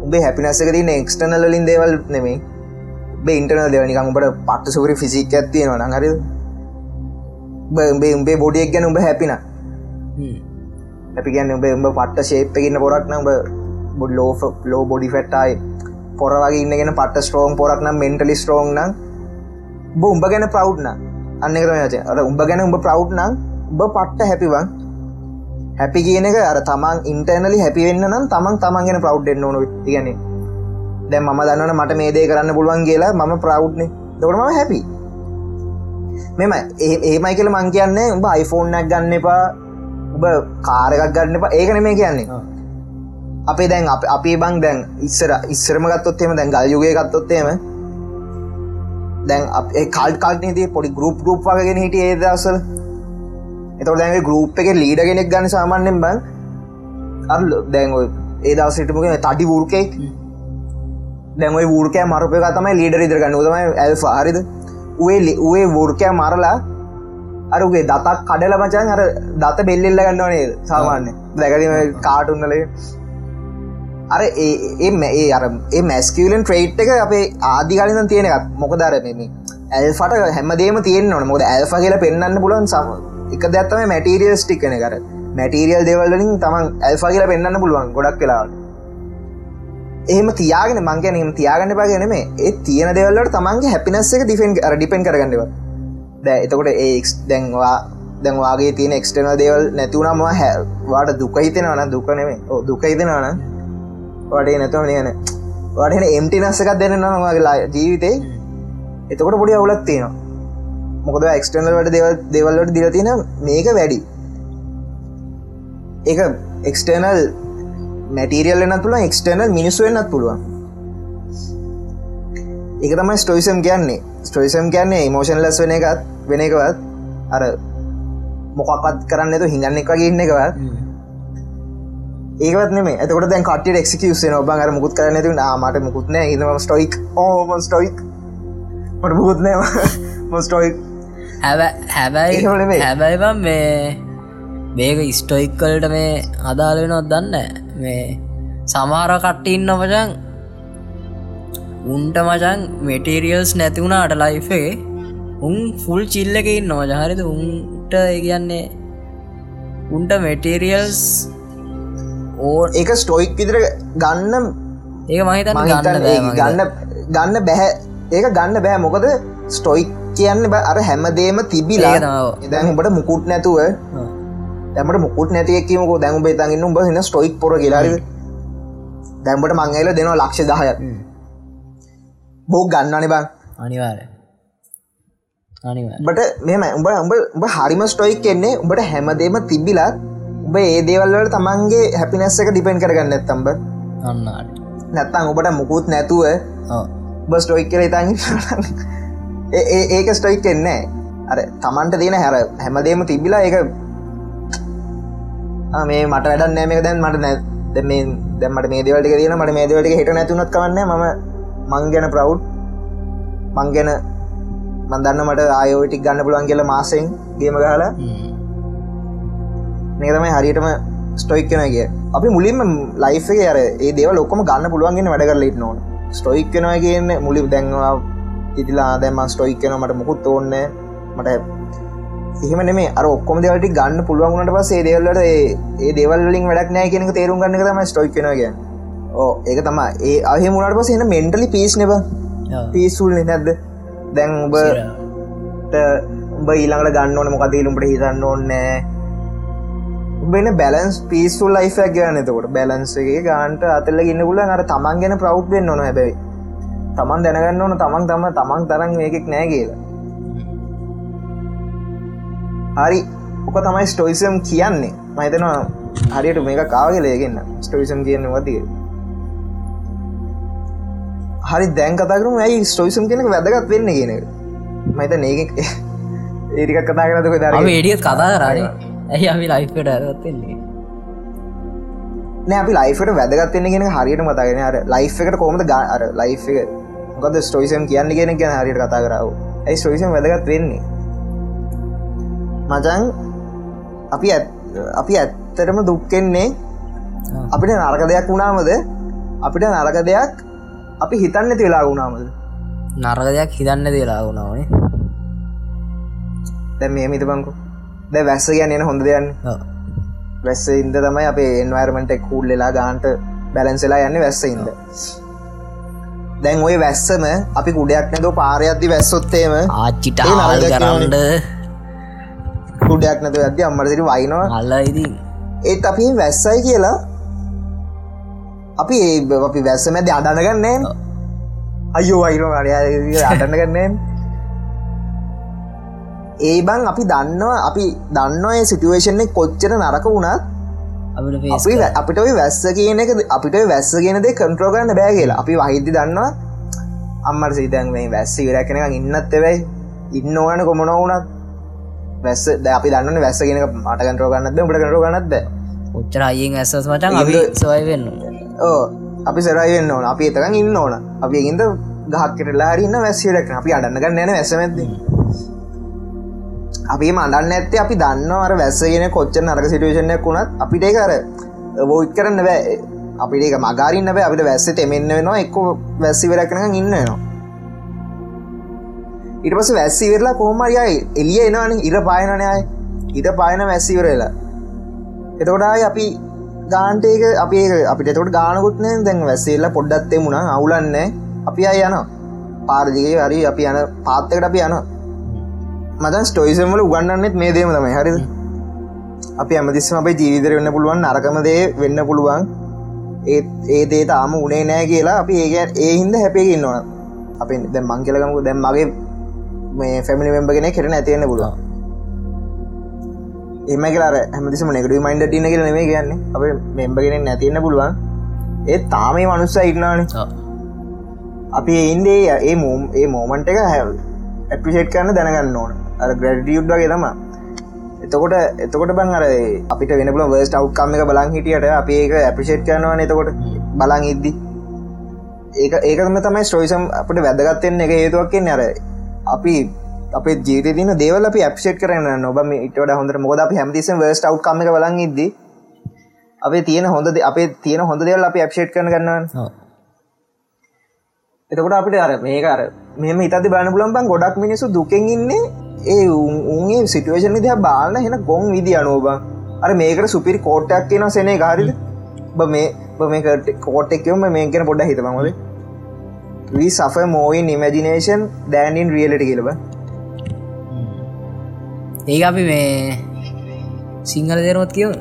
උඹේ හැපිනස්සක තින එක්ස්ටනල් ලින් දේවල් නෙමේ බේ ඉන්ටර්නල් දෙවනිකම් උඹට පට්ට සුරි ෆිසික් ඇත්තියෙනවා නහරි උඹේ උඹේ බොඩියක් ගැන උඹ හැපින අපි ගැන්න උඹ උඹ පට්ට ශේප්පකින්න පොරක්න උඹ බොඩ් ලෝ ලෝ බොඩි ෆෙට්ටයි පොර වගේ ඉන්නගෙන පට ස්ට්‍රෝන් පොරක් නම් මෙන්ටලි ස්ට්‍රෝන් නම් බ උඹ ගැන ප්‍රව්න අන්න කරමච අර උඹ ගැන උඹ ප්‍රව් නම් උඹ පට්ට හැපිවන් හැපි කියන එක අර තමන් ඉන්ටර්නලි හැපිවෙන්න නම් තමන් තමන් ගෙන ප්‍රව්ඩ් එන්න ඕන ගැන දැ ම දන්නන මට මේ දේ කරන්න පුළුවන් කියලා මම ප්‍රව්්නේ දොටම හැපි මෙම ඒමයි කියල මං කියන්නේ උඹ iPhoneෆෝන්නක් ගන්න එපා. උබ කාරකක් ගන්න එපා. ඒකන මේ කියන්නේ. අපේ දැන් අප අපේ බං දැන් ඉස්සර ඉස්සරම ගත්තොත්තේම දැන් ගල් යුගය ගත්තොත්තේම දැන් කල් කල්නේදී පොඩි ගරුප් ගරුප් වගෙන හිට ඒදසල එතට දැන් ගරුප් එක ලීඩ කෙනෙක් ගන්න සාමාන්‍යෙන් බං අ දැන් ඒ දවසටමක තඩි වූර්කෙක් දැන් වූර්කෑ මරපය තමයි ලීඩ ඉදර ගන්න. තමයි ඇල් හරිද? ඒ ඒ වූර්කෑ මරලා අරුගේ දතක් කඩල මචන් අර දත බෙල්ලෙල්ල ගන්නවනේ සාමාන්‍ය දැකරීම කාටුන්නලේ අර ඒ ඒ අර ඒ මැස්කලන් ට්‍රේට් එක අපේ ආදිකාලින් තියෙන එකත් මොකදර මෙම ඇල්ෆට හැමදේම තියෙන නොන මොද ඇල්ෆ කියල පෙන්න්න පුලන් සම එක දැත්තම මැටීරියල් ස්ටික්න කර මැටීරියල් දෙවල්ලින් තමන් ඇල්ෆා කියල පෙන්න්න පුළුවන් ගොඩක් කලාට එහෙම තියාගෙන මංගන එම තියාගන්න පාගෙන මේ ඒ තියෙන දෙවල්ලට තමන්ගේ හැපිනස්ස එක ඩිෆෙන් අර ඩිපෙන් කරගන්නවා දැ එතකොට ඒක් දැන්වා දැන්වාගේ තියෙන එක්ස්ටන දේවල් නැතිවුණම හැවාට දුක හිතෙනවන දුකනෙමේ දුක හිතෙනවන වඩේ නැතුව නයන වඩෙන එම්ටි නස්සකක් දෙන්න නවාගේලා ජීවිතේ එතකොට පොඩි අවුලත් තියෙනවා. මොකද එක්ස්ටනල් වට දෙව දෙවල්ලට දිල තියෙන මේක වැඩි. එක එක්ස්ටර්නල් මැටීරියල් එන්නත් පුළුවන් එක්ස්ටර්නල් මිනිස්සු වෙන්නත් පුළුවන්. එක තමයි ස්ටෝයිසම් කියන්නේ. ස්ටෝයිසම් කියන්නේ ඉමෝෂන් ලස් වෙන එකත් වෙන එකවත් අර මොකක්ත් කරන්න තු හිඟන්න එක වගේ ඉන්න එකවත් ඒකත් නෙම එතකට දැන් කට එක්කසේ නොබ අර මුකුත් කරන්න තු මට මුකුත්න ඉම ස්ටොයික් ඕම ස්ටොයික් මට මුකුත්නෑ මොස්ටොයික් හැබැයි හැබැයි මේ මේක ස්ටොයික්කල්ට මේ අදාල වෙනොත් දන්න මේ සමහර කට්ටඉන්න මචන් උන්ට මචන් මෙටීරියල්ස් නැතිවුණට ලයිෆේ උන් ෆුල් චිල්ලකින් නොජහරිත උන්ට කියන්නේ උන්ට මෙටීරියල්ස් ඕ එක ස්ටෝයික් විදිර ගන්න ඒක මහිතන්න ගන්න ගන්න බැහැ. ඒක ගන්න බෑ මොකද ස්ටොයික් කියන්න බ අර හැමදේම තිබිලා උඹට මුකුට් නැතුව දැමට මුකුත් නැතියකීමක දැන් බේතගන්න උඹ හින ස්ටොයික් පොර කියලාරි දැම්බට මංගේල දෙනවා ලක්ෂ දහය බෝ ගන්නනේ බං. අනිවාර බට මෙම උඹ උඹ හරිම ස්ටොයික් කෙන්නේ උඹට හැමදේම තිබිලත් උඹ ඒ දේවල්වල තමන්ගේ හැපිනස්ස එක ඩිපෙන් කරගන්න ඇත්තම්බ අන්නාට නැත්තං ඔබට මුකුත් නැතුව බ ස්ටොයික් කර ඉතාන් ඒක ස්ටොයික් කෙන්නේ අර තමන්ට තියෙන හැර හැමදේම තිබිලා එක මේ මට වැඩ නෑමක දැන් මට නැ මේ දැමට මේ දෙවලට තියෙන මට මේ දෙවලට හිට නැතුනත් කවන්න ම මං ගැන ප්‍රව් මං ගැන මන්දන්න මට ආයෝටික් ගන්න පුළුවන් කියල මාසෙන් ගේම ගහලා මේ තමයි හරියටම ස්ටොයික් කෙන කිය. අපි මුලින්ම ලයිෆේ අර ඒ දේව ලොක්කම ගන්න පුළුවන්ගෙන වැඩ කරලට නොන ස්ටොයික් කෙනවා කියන්න මුලි දැන්වා ඉතිලා දැම ස්ටොයික් කෙන මට මුකුත් ඕන්න මට එහෙම නෙමේ අර ඔක්කොම දෙවලට ගන්න පුළුවන්ගුණට පස් ඒ දෙවල්ලට ඒ දෙවල්ලින් වැඩක් නෑ කියෙනක තේරුම් ගන්න තම ස්ටොයික් කෙනග ඕ ඒක තම ඒ අහ මුණට පස එන්න මෙන්ටලි පිස් නෙබ පිස්සුල් නැද්ද? දැන් උබ උඹ ඊළඟට ගන්න ඕන මොකදීලුම්ට හිතන්න ඕන්නෑ උබන බැලන්ස් පිස්සුල් ලයිෆක් ගන්න එතකොට. බැලන්සගේ ගාන්ට අතල්ල ගන්න පුල අර තමන් ගැන ප්‍රව් වෙන්න නොන හැබැයි. තමන් දැනගන්න ඕන තමන් තම තමන් තරන් මේකෙක් නෑ කියලා. හරි. ඕක තමයි ස්ටෝයිසම් කියන්නේ. මහිතනවා හරියට මේක කාවගලයගන්න ස්ටෝයිසම් කියන්න වතිය හරි දැන් කතාකරම ඇයි ස්ටෝයිසම් කෙනෙක වැදගත් වෙන්න කියන මහිත ඒක ඒටික කතා කරතක දර ඒඩියත් කතා කරන්නේ ඇයි අපි ලයිෆට ඇරත්වෙන්නේ නෑ අපි ලයිෆට වැදගත්වන්න කියෙන හරියට මතාගෙන අර ලයි් එකට කොමද ගා අර ලයි් එක මොකද ස්ටෝයිසම් කියන්න කියෙන ගැන හරියට කතා කරාව ඇයි ස්ටෝයිසම් වැදගත් වෙන්නේ? මචන් අපි අපි ඇත්තටම දුක්කෙන්නේ අපිට නරක දෙයක් වුණාමද? අපිට නරක දෙයක් අපි හිතන්න තිලා වුණාමද? නරක දෙයක් හිතන්න දෙලා වුණාවනේ දැ මේ මිත බංකු දැ වැස්ස එන හොඳ දෙයන්න වැස්ස ඉන්ද තමයි අපේ එන්වර්මට එක්හුල් වෙලා ගාන්ට බැලන්සලා යන්න වැස්ස ඉද දැන් ඔය වැස්සම අපි කුඩයක් නැද පාරයක්ති වැස්සොත්තේම ආච්චිට කරන්නඩ කුඩයක් නැතු ඇති අම්මරසිරි වයිනවා අල්ලයිදී ඒත් අපි වැස්සයි කියලා අපි ඒ අපි වැස්ස මැද අඩනගන්නේ අයෝ වයින අටන්න ගන්නේ ඒ බං අපි දන්නවා අපි දන්නවා ඒ සිටුවේෂන්නේ කොච්චර නරක වුණත් අපිට ඔයි වැස්ස කියන එක අපිට වැස්ස කියනද කන්ට්‍රෝගන්න බෑ කියලා. අපි වහිද්දි දන්නවා අම්මට සිතන් මේ වැස්ස විරැකෙන ඉන්නත් එවයි ඉන්න ඕන කොමන වුණත් වැස්ස ද අපි දන්න වැස්ස කියෙන මට කන්ටරෝ ගන්නද ට කටරෝ ගන්නද උච්චර අයියෙන් ඇසස් මටන් අපි සොයි වෙන්න ඕ අපි සරයිවෙන්න ඕන. අපි එතකන් ඉන්න ඕන. අපි ඉද ගහක්කටලා හරින්න වැස්සිරක් අපි අඩන්න ගන්න න වැසමැද අපි මඩන්න ඇත්තේ අපි දන්නවර වැස්සගෙන කොච්ච නරක සිටුවේෂණයක් වුණත් අපිට කර බෝයිත් කරන්න බෑ. අපිට මගරින්න බෑ. අපිට වැස්ස තෙමෙන්න්න වෙනවා. එක්ක වැස්සිවරක්නක ඉන්න වෙනවා. ඉට පස වැස්සිවෙරලා කොහොමරයයි එලිය එනවාන. ඉර පායනනයයි ඉට පායන වැස්සිවරලා එතකොටයි අපි ගාන්ටේක අපි අපිට තොට ගානකුත්නය දැන් වැස්සේල්ල පොඩ්ඩත්තේ මුණ අවුලන්න අපි අය යන පාරදිගේ හරි අපි යන පාත්තකට අපි යන මදන් ස්ටෝයිසම්වල උගන්නන්නෙත් මේ දේම තමයි. හරිද? අපි ඇමතිස්සම අපේ ජීවිතර වෙන්න පුළුවන් නරකමදේ වෙන්න පුළුවන්. ඒත් ඒ දේ තාම උනේ නෑ කියලා අපි ඒ ඒ හින්ද හැපේගන්න ඕන අපි දැ මංකලකමු දැම් මගේ මේ ෆැමිලි මෙම්බගෙන කෙරෙන ඇතිවෙන්න පුළුවන්. එම කියලාර හැමතිසම නෙගඩ මයින්ඩ ටින කියල නෙේ කියන්නේ. අප මෙම්බගෙන නැතින්න පුළුවන්. ඒ තාමේ මනුස්ස ඉන්නාන අපි එන්දේ ඒ මෝම් ඒ මෝමන්ට එක හැ ඇපිෂේට් කරන්න දැනගන්න ඕන අර ග්‍රඩියුඩ් වගේ තම එතකොට එතකොට බං අර අපිට වෙනබල වර්ස් අව්කම් එක බලන් හිටියට අපි ඒක ඇපිෂේට් කරනවා එතකොට. බලන් ඉද්දි. ඒක ඒකම තමයි ස්ට්‍රෝයිසම් අපට වැදගත්තෙන් එක හේතුවක් කියන්නේ අර අපි අප ජීත දින දේවල අපි ඇප්ෂේට් කරන්න නොබ ඉට හොඳ මොද අප හැමතිස වර්ස් අව්කම එක බලන් ඉද්දී අපේ තියෙන හොඳ අපේ තියෙන හොඳ දෙවල් අපි ඇප්ෂේට් කරන ගන්නවන්. එතකොට අපිට අර මේක අර මෙම හිතති බාන පුලන්බන් ගොඩක් මිනිසු දුකෙන් ඉන්නේ ඒ උන්ගේ සිටුවේෂන් විදිහ බාලන හෙන ගොන් විදි අනුවබ අර මේකට සුපිරි කෝට්ටයක් කියන සෙනේ ගාරිද බ මේ බ මේ කෝට් එකම මේකෙන පොඩ හිතමද වී සෆ මෝයින් ඉමජිනේෂන් දෑනින් රියලට කියලබ ඒ අපි මේ සිංහල දෙනොත් කියව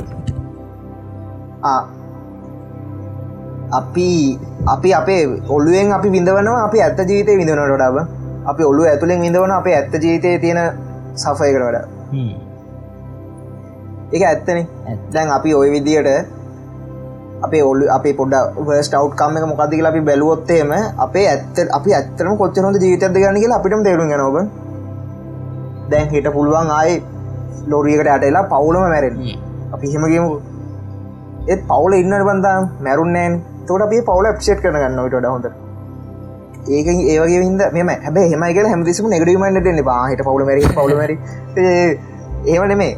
අපි අපි අපේ ඔල්ලුවෙන් අපි විඳවනවා අපි ඇත්ත ජීවිතය විඳනට ොඩාව අපි ඔල්ලු ඇතුළෙන් විඳවන අපේ ඇත්ත ජීවිතය තියෙන සෆයකට වඩ. එක ඇත්තන. දැන් අපි ඔය විදියට අපේ ඔල්ලු අප පොඩ වර්ස් අවට්කම එක මොකදදික අපි බැලුවොත්තේම අපේ ඇත්ත අපි ඇත්තරම කොච්චරොද ජීවිතද ගන්න කියලා අපිටම තේරුම් නොබ දැන් හිට පුළුවන් ආය ලෝරියකට ඇටලා පවුලම මැරෙන් අපි හෙමගේමු ඒත් පවුල ඉන්නට බන්දා මැරුන්නෑන් තොට අපේ පවුල ක්ෂේට් කරන ගන්න ට හොඳ ඒක ඒවගේ විද මෙම හැබ හෙමයික හැමතිසම නෙගඩීමයින්නට එන්න පාහිට පවුල මර පවුලමර ඒව නෙමේ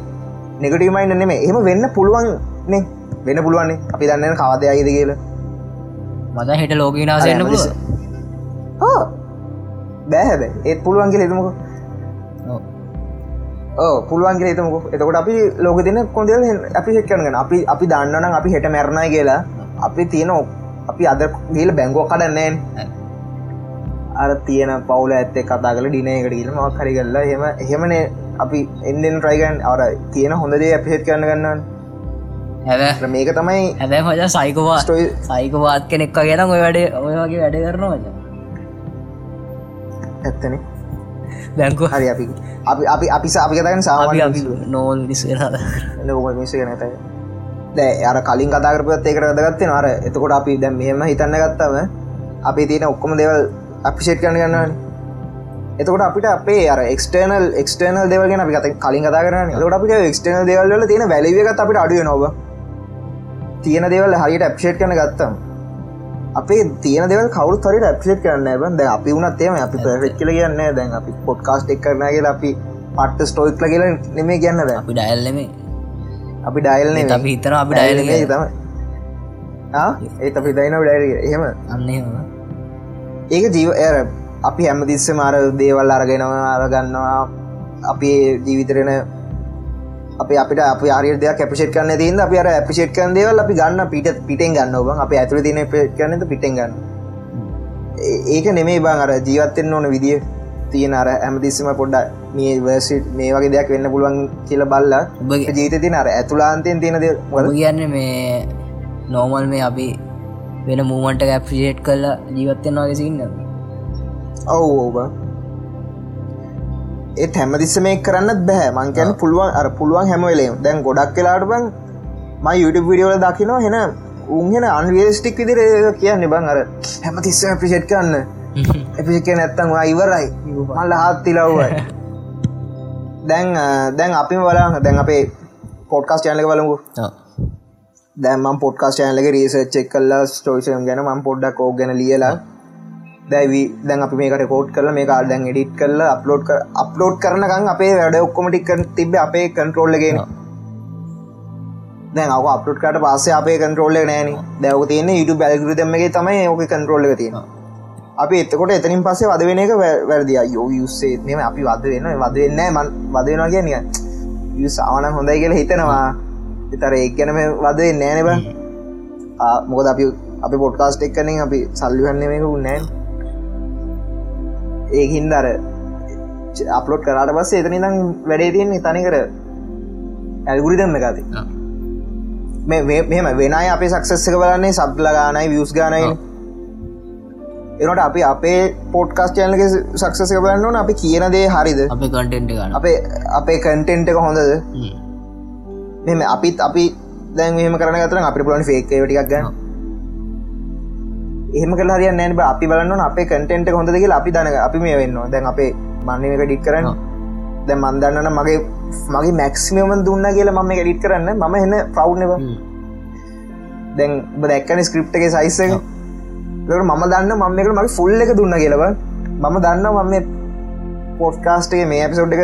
නෙගටීමයින්න නෙමේ එහම වෙන්න පුළුවන් නේ. වෙන්න පුළුවන්නේ අපි දන්න කවදයයිද කියල. මද හිට ලෝකනාසන්න පුල බෑ හැබ ඒත් පුළුවන් කියල එතුමක පුළුවන් ේතමක එතකොට අපි ලෝක දෙන කොඳල් අපි හෙට කරන අපි අපි දන්නන අපි හෙට මැරණයි කියලා අපි තියෙන අපි අද ගීල බැංගෝ කඩන්නේන් අර තියෙන පවුල ඇත්තේ කතා කල ඩිනයකට කියල මක් හරි කරලා හෙම හෙමනේ අපි එන්නෙන් ට්‍රයිගන් අර තියෙන හොඳදේ අපි හෙත් කරන්න ගන්නන්න හැ මේක තමයි හැබැ හොජ සයිකවා සයිකවාත් කෙනෙක්ක ගෙන ඔය වැඩේ ඔය වගේ වැඩ කරනවා ඇත්තනේ. බැංකු හරි අපි අපි අපි අපි අපි කතගෙන සාම නෝල් මිස නැත දැ අර කලින් කතාකරපත් ඒකට දගත්තේ අර එතකොට අපි දැම් මෙම හිතන්න ගත්තම අපි තියෙන ඔක්කොම දෙවල් අපිෂේට් කරන ගන්නවන. එතකොට අපිට අපේ අර එක්ටර්නල් එක්ටර්නල් දෙවගෙන අපි කත කලින් කතා කරන ට අපිට එක්ටර්නල් දෙවල්ල තියෙන වැලිවගත් අපිට අඩුව නොව තියෙන දෙවල් හරියට ඇප්ෂේට් කන ගත්තම් අපේ තියන දෙව කවු හරි ඇප්ෂේට් කරන්න බද අපි වුණත් එම අපි පෙක් කියල කියන්න දැන් අපි පොඩ්කාස්ට් එක් කරනගේ අපි පට්ට ස්ටෝයික්ල කියල නෙමේ කියන්න දැ අපි ඩයිල්ලම අපි ඩයිල්න අපි හිතන අපි ඩයිල තම ඒ අපි දයින ඩයිල එහෙම? අන්න ඒක ජීව ඇර අපි හැමතිස්ස මාර දේවල් අරගෙනවා අරගන්නවා. අපි ජීවිතරෙන අප අපිට අප ආරය දෙයක් අපිෂේට් කරන්න තියද අප අර අපිෂේට් කරන දේවල් අපි ගන්න පිට පිටෙන් ගන්න ඔබ අප ඇතුර තින කරන්නද පිටෙන් ගන්න ඒක නෙමේ බං අර ජීවත්තෙන් ඕන විදිිය තියෙන අර ඇමතිස්සම පොඩ්ඩ මේ වර්සිට් මේ වගේ දෙයක් වෙන්න පුළුවන් කියල බල්ලා. ජීත තින අර ඇතුලාන්තයෙන් තියෙනද වල කියන්න මේ නෝමල් මේ අපි වෙන මූමන්ට ඇප්ිෂේට් කරලා ජීවත්තෙන් වගේ සින්න ඔවු ඕබ ඒ හැමදිස්ස මේ කරන්න බෑ. මංකැන පුළුවන් අර පුළුවන් හැමවෙලේ දැන් ගොඩක් කලාට බං මයි YouTube විඩියෝල දකිනවා හෙන උන්හෙන අන්වේස්ටික් විදිර කියන්න බං අර හැම තිස්ස පිෂෙට් කන්න එපික නැත්තං ඉවරයි. මල්ල හත්තිලව්වයි දැන් දැන් අපි වලා දැන් අපේ පොඩ්කාස් යනක බලමු දැම පොඩ්කාස් යනලක රීසච්චෙක් කල්ලා ස්ටෝෂම් ගැන ම පොඩ්ඩක් ෝ ගැන ලියලා. දැවි දැන් අපි මේකට කෝඩ් කරල මේ කාල් දැන් එඩිට් කරල අප්ලෝඩ් කර අප්ලෝඩ් කරනකං අපේ වැඩ ඔක්කොමටික් තිබ අපේ කන්ට්‍රෝල්ලගෙන දැන් අව අප්ලෝඩ් කට පස්සේ අපේ කන්ට්‍රෝල්ල නෑන. දැව තියන යුතු බැල්ගරු දෙමගේ තමයි ඕක කන්ට්‍රෝල්ල තියෙන අපි එතකොට එතනින් පස්සේ වද වෙන එක වැරදිය යෝ යුස්සේ මෙම අපි වද වෙන වද වෙන්න මන් වද වෙනවා කියනිය යුසාවන හොඳයි කියලා හිතනවා. එතර එක් ගැනම වදේ නෑනබ මොකද අපි අපි පොට්කාස්ට් එක් කනින් අපි සල්ලිවන්න මේක නෑ. ඒහින්ද අර අපලෝඩ් කරට පස්සේ එතනි දම් වැඩේ තියෙන් තනි කර ඇල්ගුරිදම් එකති මෙම වෙන අපේ සක්සස්සක බලන්නේ සබ්ල ගානයි වියස් ගානයි එනට අපි අපේ පෝට්කාස් යනක සක්සසක බලන්න අපි කියන දේ හරිද? අපේ කටෙන්ට ගන්න. අපේ අපේ කටෙන්ට් එක හොඳද? මෙම අපිත් අපි දැන් මෙහම කරන ගතර අපි පුලන් ෆේක් ටික් ගන්න. එහෙම කල හරිය නෑන අපි බලන්න අපේ කටෙන්ට හොඳ කියලා අපි දන අපි මේ වෙන්න දැන් අපේ මන්න එක ඩික් කරන්න. දැ මන්දන්නන මගේ මගේ මැක්සිමම දුන්න කියලා මම ඩිට් කරන්න. මම එන්න ප්‍රව්නව දැන් දැක්කන ස්ක්‍රප් එක සයිස්සක මම දන්න මම එකට මගේ ෆුල් එක දුන්න කියලව මම දන්න මම පොස්්කාස්ටේ මේ පිසෝඩ් එක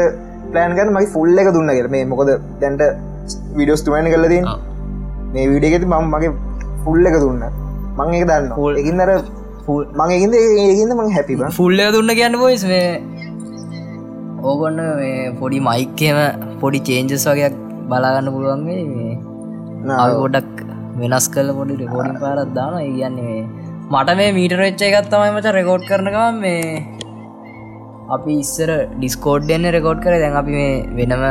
ප්ලෑන් කර මගේ ෆුල් එක දුන්න කර මේ මොකද දැන්ට විඩියෝස් තුමන කලදී මේ විඩියගෙති මම මගේ ෆුල් එක දුන්න. මං එක දන්න එකින්නර මං එකින්ද ඒකින්ද මං හැපි ෆුල්ල දුන්න කියන්න පොයිස් ඕගොන්න පොඩි මයික්කම පොඩි චේන්ජස් වගේයක් බලාගන්න පුළුවන්ගේ ගොඩක් වෙනස් කල පොඩි රෙකෝඩින් පාරත් දාන කියන්නේ මට මේ මීට රච්ච එකත්තමයි මච රෙකෝඩ් කරනකම මේ අපි ඉස්සර ඩිස්කෝඩ් එන්න රෙකෝඩ් කර. දැන් අපි මේ වෙනම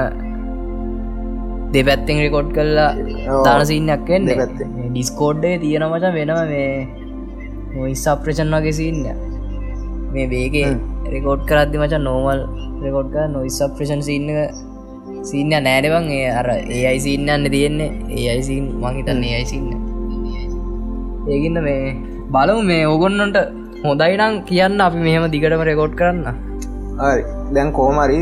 දෙපැත්තෙන් රෙකෝඩ් කල්ලා තානසින්නක් වෙන්න. ඩිස්කෝඩ්ඩේ තියෙන මච වෙනම මේ මොයිස් අප්‍රේෂන් වගේ සින්න මේ බේගේ රෙකෝඩ් කරද්දි මච නෝමල් රෙකෝඩ් කර නොයිස් අප්‍රේෂන් සින්න සින්න නෑඩවන් ඒ අර ඒ අයි සින්නන්න තියෙන්නේ. ඒ අයිසින් මහිතන්න ඒ අයිසින්න ඒගින්න මේ බලමු මේ ඕගොන්නට හොඳයිනම් කියන්න අපි මෙහෙම දිගටම රෙකෝඩ් කරන්න. දැන් කෝමරි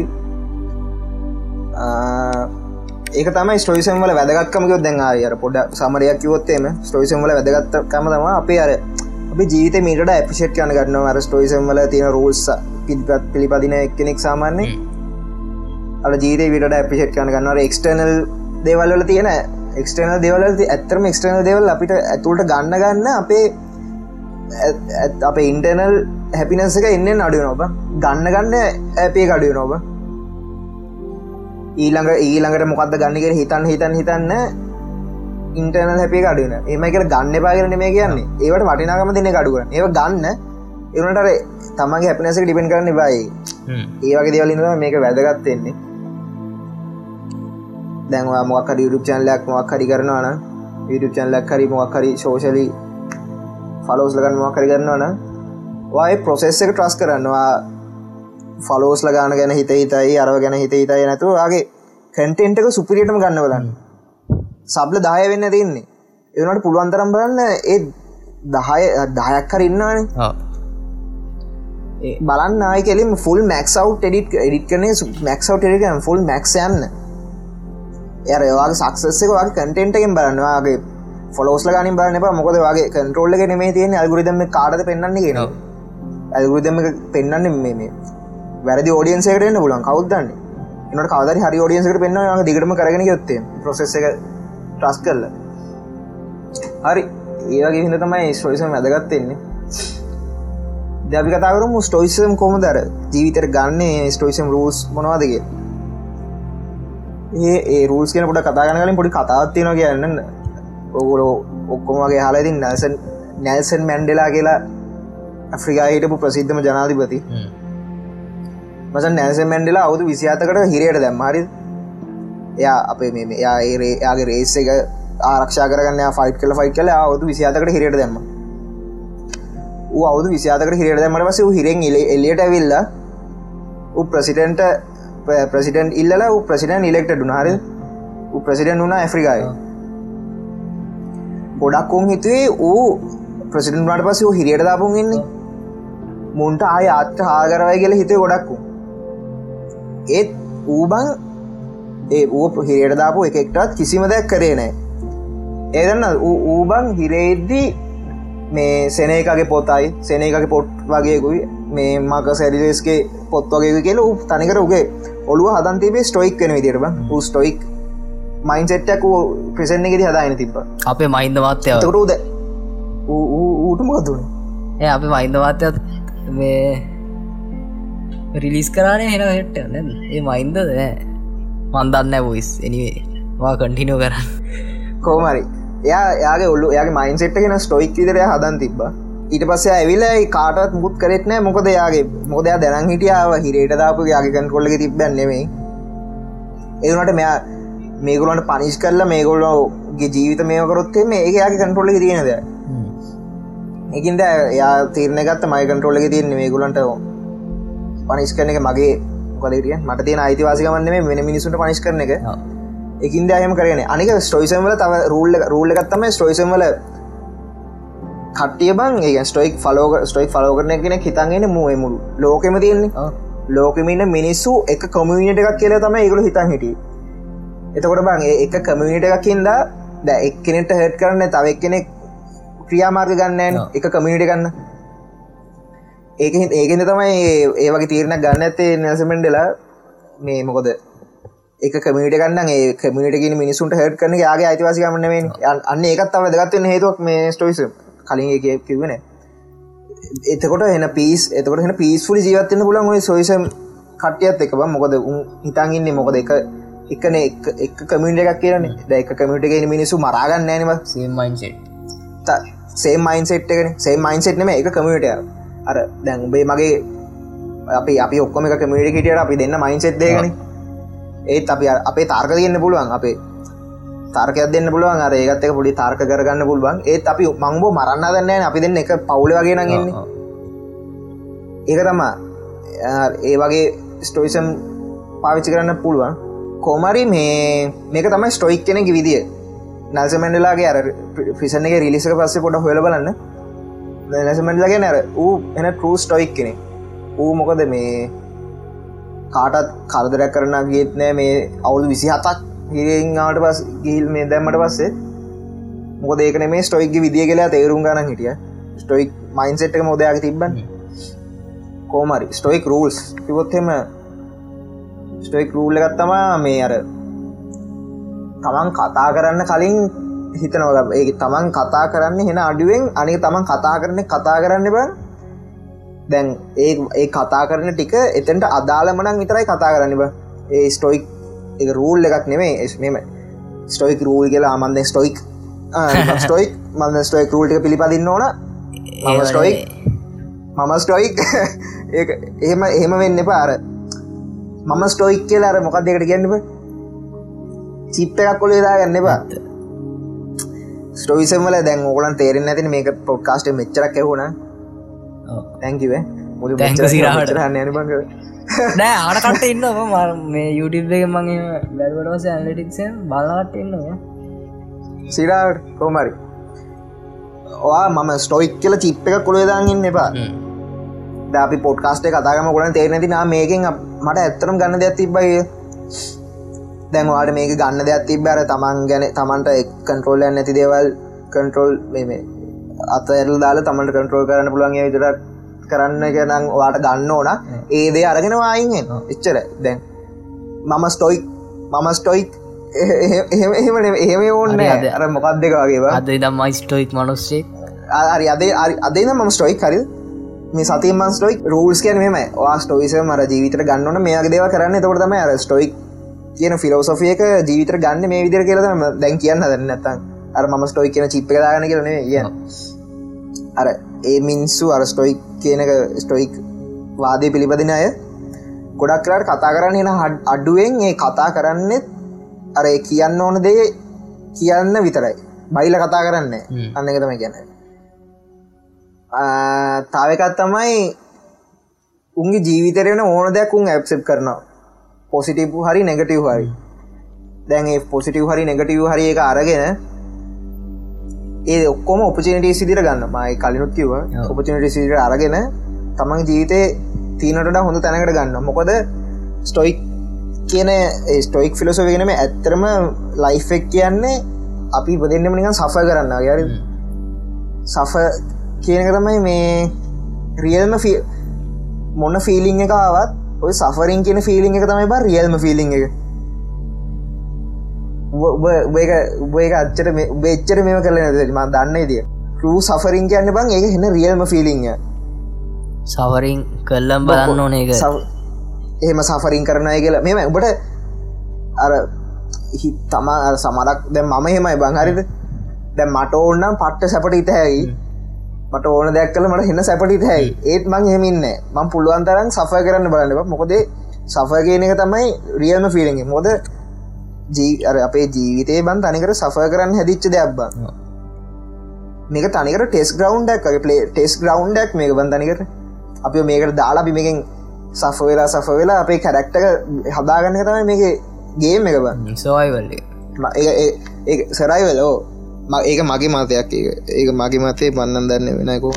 ඒක තමයි ස්ටෝයිසම් වල වැදගත්කමක දැන් අර පොඩ සමරයක් කිවොත්තේම ස්ටෝයිසම් වල වැදගත්තකම තම අපේ අර අප ජීවිත මීට ඇපිෂට් යන ගන්න අර ස්ටෝයිසම් වල තියෙන රෝල්ස පිල්පත් පිළිපදින එක්කෙනෙක් සාමාන්නේ අල ජීත විට ඇපිෂට් යන ගන්නවර එක්ස්ටර්නල් දේවල්ල තියෙන එක්ස්ටර්නල් දෙවල ඇත්තරම එක්ස්ටර්නල් දෙවල් අපිට ඇතුළට ගන්න ගන්න අපේ අප ඉන්ටර්නල් හැපිනසක එන්න අඩුව නොබ ගන්න ගන්න ඇපේ කඩුව නොබ ඊළඟ ඊළඟට මොකක්ද ගන්නකර හිතන්න හිතන් හිතන්න ඉන්ටර්නල් හැපේ කඩුවන ඒමයිකර ගන්න පාගරන මේ කියන්නේ. ඒවට වටිනාකම දෙන කඩුව ඒ ගන්න එවනට තමගේ හැපනසක ඩිපෙන් කරන්න බයි ඒවගේ දෙවලින්ද මේක වැදගත්තෙන්නේ දැන්වා මොක්කර යුටු චන්ලයක් මොක් හරි කරනවාන යුටු චන්ලක් හරි මොක්හරි ශෝෂලි ෆලෝස්ලගන්න මොක්කරි කරන්නවන වයි ප්‍රොසෙස් එක ට්‍රස් කරන්නවා. ෆලෝස්ල ගාන ගැන හිත හිතයි අරව ගැන හිත හිතයි නැතුවාගේ කැන්ටෙන්ටක සුපිරියටම ගන්න බලන්න. සබ්ල දාය වෙන්න තින්නේ. එවනට පුළුවන්තරම් බලන්න ඒ දහය දහයක් කරන්නවාන බලන්න ආය කෙලින් ෆුල් මැක්සව් ෙඩිට එඩිට කන මැක්සව් ෙඩිකන් ෆුල් මැක්ස් යන්න. එරවාගේ සක්සෙක වගේ කටෙන්ටකෙන් බලන්නවාගේ ෆොලෝස්ල ගනින් බලන්න මොකද වගේ කන්ටරෝල්ල නේ තියෙන අල්ගුරිදම කාඩ පෙන්න්න කියෙන ඇල්ගුරිදම පෙන්න්න මේ වැරදි ෝඩියන්සකටන්න පුලන් කවදන්න එනට කවදරි හරි ෝඩියන්සකට පෙන්න්න දිගටම කරගෙන යොත්තේ ප්‍රසෙස් එක ට්‍රස් කරල. හරි. ඒවගේ හිද තමයි ස්ටෝයිසම් වැදගත්තෙන්නේ දැපි කතාකරම ස්ටෝයිසම් කොම දර ජීවිතර ගන්න ස්ටෝයිසම් රූස් මොනවාදගේ ඒ රූස් කියන පොට කතාගන කලින් පොඩි කතාත්තියන කියන්න ඔගුලෝ ඔක්කොමගේ හලති නැසන් නැල්සන් මැන්ඩෙලා කියලා ඇෆ්‍රිකා හිටපු ප්‍රසිද්ධම ජනාධිපති. මස නෑස මැන්ඩලා අවුදු විසිාතකට හිරයට දැම්මරි එයා අපේ මේ එයා ඒරේ යාගේ රේස එක ආරක්ෂා කරන්න ෆයිට කල ෆයිට කල අවුදු විසිාතකට හිරයට දැම්ම. අවුදු විසිාතකට හිරයට දැමට පස හිරෙන් එලියට ඇවිල්ල ප්‍රසිඩන්ට ප්‍රසිඩන් ඉල්ල ප්‍රසිඩන් ඉලෙක්ට ඩුනාර ප්‍රසිඩන් වුණ ඇෆ්‍රිකාය ගොඩක්කොන් හිතුවේ ඌ ප්‍රසිඩන් වට පස හිරියට දාපුන් ඉන්නේ. මුන්ට ආය අත්ත හාගරවයි කියල හිතේ ගොඩක්කු ඒත් ඌබං ඒ ඌ හිරයට දාපු එකෙක්ටත් කිසිම දෙයක් කරේ නෑ. ඒදන්න ඌබං හිරේද්දී මේ සෙනේකගේ පොතයි සෙනේකගේ පොට් වගේකුයි මේ මක සැරිලස්ගේ පොත් වගේ කියල උ තනිකර උගේ ඔළුව හදන්තිබේ ස්ටොයික් කන විදිරබ ූ ස්ටොයික් මයින්සෙට්ටක් ප්‍රසෙන්න්න ගෙද හදායන තිබ අපේ මයින්ද වාත්‍යය රුද ඌට මොකදුන ඒ අපේ මයින්ද වාත්‍යත් මේ රිලිස් කරානේ හෙන හෙට්ට ඒ මයින්දද මන්දන්න බොයිස් එනිවේ වා කටිනෝ කරන්න. කෝමරි එයා යාගේ ඔල්ලු යාගේ මයින්සෙට්ගෙන ස්ටොයික් විදරය හදන් තිබ ඊට පස්සේ ඇවිලයි කාටත් මුත් කරෙත්නෑ මොකද යාගේ මොදයා දැන හිටියාව හිරේට දාපු යාගේ කන්කොල්ලක තිබ්බන්නෙමේ ඒනට මෙයා මේගුලන්ට පනිස් කරලා මේගොල්ලෝගේ ජීවිත මේකරොත්තේ මේ ඒ යාගේ කන්ට්‍රොල්ල තියෙනද එකින්ද යා තීරණ ගත්ත මයි කන්ට්‍රෝල්ල තියන්නේ මේගුලන්ට පනිස් කරන එක මගේ කොදරිය මට තිය අයිතිවාසිකමන්න මේ වෙන මිනිසුට පනිස් කරන එක. එකින් දයම කරන අනික ස්ටොයිසම්වල තව රූල්ල රූල්ල එකත්තම ස්ටොයිසම්වල කට්ටිය බං ඒ ස්ටොයික් ෆලෝක ස්ටොයික් ෆලෝ කරන කෙන හිතන්ගෙන මුව මුළු ලෝකෙම තියෙන්නේ. ලෝකමින්න මිනිස්සු එක කොමියට එකක් කියලා තම ඒකළු හිතන් හිටිය එතකොට බං එක කමියට එකකින්ද ද එක්කනෙට හට කරන්න තව එක්කෙනෙක් ක්‍රියාමාර්ග ගන්න එක කමිනිට ගන්න. ඒක ඒකෙන තමයි ඒ වගේ තීරණ ගන්න ඇත්තේ නැසමෙන්ඩලා මේ මොකොද? එක කමිට ගන්න ඒ කමිටගෙන මිනිසුන්ට හට කරන යාගේ අයිතිවාසිකමන්න අන්න ඒකත් තම දගත්වන්න හේතුවක් මේ ස්ටොයිස කලින් කිවන එතකොට එන පිස් එතකොට එන පිස්ෆුලි ජීවත්වන්න පුලන් සොයිසම් කට්ටියත් එක මොකද උන් හිතන්ගන්නේ මොකද? එක එකන එක කමිට එකක් කියන දැක කමිටගෙන මිනිසු මරාගන්න නෑනව සේමයින්සෙට් සේ මයින්සෙට් එකන. සේ මයින්සෙට්නම එක. කමිට අර දැන් උබේ මගේ අපි අපි ඔක්කොම එක කමිටිකට අපි දෙන්න මයින්සෙට් දෙගන ඒත් අපි අපේ තාර්ක තියන්න පුළුවන්. අපේ තර්කයක් දෙන්න පුළුවන්. අර ඒගත් එක පොඩි තර්ක කරගන්න පුළුවන්. ඒත් අපි මංබෝ මරන්න දන්න අපි දෙන්න එක පවුල වගේ නගන්නේ ඒක තමා ඒ වගේ ස්ටෝයිසම් පාවිච්චි කරන්න පුළුවන් කෝමරි මේ මේක තමයි ස්ටොයික් කෙනෙක විදිිය නල්සමැන්ඩලාගේ අර ෆිසන් එක රිලිසක පස්සේ පොට හොල බලන්න. නැසමැන්ඩලගේ නැර එන ටරූ ස්ටොයික් කෙනෙ ඌ මොකද මේ කාටත් කරදරයක් කරන ගේත් නෑ මේ අවුදු විසි හතක් හිරෙන්ආට පස් ගිල් මේ දැම්මට පස්සේ. මොක ඒකන මේ ස්ටොයික් විදිිය කියලා තේරුම් ගන්න හිටිය. ස්ටොයික් මයින්සෙට් එක මොදයක් තිබන්න කෝමරි ස්ටොයික් රූල්ස් කිවොත්හෙම ස්ටොයික් රූල්ල ගත්තමා මේ අර තමන් කතා කරන්න කලින් හිතනවල ඒ තමන් කතා කරන්න හෙන අඩුවෙන් අනික තමන් කතා කරන කතා කරන්න බ. දැන් ඒ ඒ කතා කරන ටික එතන්ට අදාළමනක් විතරයි කතා කරන්න බ. ඒ ස්ටොයික් එක රූල් එකක් නෙමේ එස්ම ස්ටොයික් රූල් කියලා අමන්ද ස්ටොයික් ස්ටොයික් මන්ද ස්ටොයික් රූල්ට පිළිපදින්න ඕන. මම ස්ටොයික් මම ස්ටොයික් එහෙම එහෙම වෙන්න පාර මම ස්ටොයික් කියලා අර මොකක් දෙකට ගැන්නප චිප්ට එකක් කොල දා ගන්න බා ස්ටොයිසමල දැන් ඕගලන් තේරෙන් ඇතින මේක පොඩ්කාස්ට මෙච්චරක් ඇහුණ තැංකිවේ මුල හන්න යන බංග නෑ ආනකට ඉන්න මේ යුටබ් එක මගේ බැල්වටස ඇලටික්ස බලට ඉන්නවා සිරාට කෝමරි ඔයා මම ස්ටොයික් කියල චිප් එක කොළේදාගන්න එපා අපි පොට්කාස්ටේ කතාගම ගොඩන් තේරනති නා මේකින් මට ඇත්තරම් ගන්න දෙයක් තිබ්බයි දැන්වාට මේක ගන්න දෙයක් තිබ්බර තමන් ගැන තමන්ට කන්ට්‍රෝල් නැති දේවල් කන්ට්‍රෝල් මේ අතඇරල් දාල තමන්ට කන්ට්‍රෝල් කරන්න පුළුවන්ගේ විතරක් කරන්න ගැනම් වාට ගන්න ඕන. ඒදේ අරගෙන වායිෙන් එච්චර දැන් මම ස්ටොයික් මම ස්ටොයික් එහෙම එහෙම ඕන්න අර මොකක් දෙකගේ අද දම්මයි ස්ටොයික් මනුස්සේ අරි අදේ අදේ මම ස්ටොයික් හරි මේ සතිම ස්ටොයික් රූල්ස් කියන මෙම වා ස්ටොයිස මර ජීවිතර ගන්නන මේක දේව කරන්න. තොටම අර ස්ටොයික් කියන ෆිලෝසොෆියක ජීවිතර ගන්න මේ විදිර කියලම දැන් කියන්න දන්න නැත්තන් අර ම ස්ටොයි කියන චිප්ප දාගන කරන ය අර ඒ මින්සු අර ස්ටොයික් කියනක ස්ටොයික් වාදය පිළිපදින අය ගොඩක් කරට කතා කරන්න එන අඩුවෙන් ඒ කතා කරන්නෙත් අර කියන්න ඕන දේ කියන්න විතරයි. බයිල කතා කරන්න. අන්න එක තම කියන්න තාවකත් තමයි උන්ගේ ජීවිතරෙන ඕන දෙයක් උන් ඇප්සප් කරනවා. පොසිටිප් හරි නෙගටව් හරි. දැන් පොසිටව් හරි නෙගටව් හරි එක අරගෙන ඒ ඔක්කොම ඔපචනට සිදිර ගන්න මයි කලිනුත් කිව ඔපචනට සිදිර අරගෙන තමන් ජීවිතය තිීනට හොඳ තැනකට ගන්න මොකොද ස්ටොයික් කියන ස්ටොයික් ෆිලොසොවිගෙනම ඇත්තරම ලයිෆෙක් කියන්නේ අපි පදෙන්න්නම නිකන් සෆ කරන්න ගැර සෆ කියනක තමයි මේ රියල්ම මොන්න ෆිලිං එකවත් ඔය සෆරින් කියන ෆිලිං එක තමයි බ රියල්ම ෆිලිං එක. ඒක අච්චට බෙච්චර මෙම කල ම දන්න දිය රූ සෆරින් කියන්න බං ඒක හෙන රියල්ම ෆිලිං සවරින් කල්ලම් බලන්න ඕන එක එහෙම සෆරින් කරනය කියලා. මෙම ඔබට අර තමා සමරක් දැ මම හෙමයි බංහරිද දැ මට ඕන්නම් පට්ට සැපට ඉතහැයි මට ඕන දෙයක් කල මට හෙන්න සැපටි හැයි. ඒත් මං හෙමින්න මං පුළුවන් තරන් සෆ කරන්න බලන්නවා මොකදේ සෆ කියන එක තමයි රියල්ම ෆිලිගේ මොද ජී අපේ ජීවිතය බන් තනිකර සෆ කරන්න හැදිච්ච දෙයක්බ මේක තනිකර ටෙස් ග්‍රවන්්ඩක් පලේ ටෙස් ග්‍රවන්්ඩක් මේක බන්තනිකට අපි මේකට දාලා බිමකින් සෆ වෙලා සෆ වෙලා අපේ කැරක්ටක හදාගන්න තමයි මේක ගේම් එක බ සොයිවල්ලේ සරයි වෙලෝ ඒක මගේ මතයක් ඒක මගේ මතේ පන්නන් දන්න වෙන කොම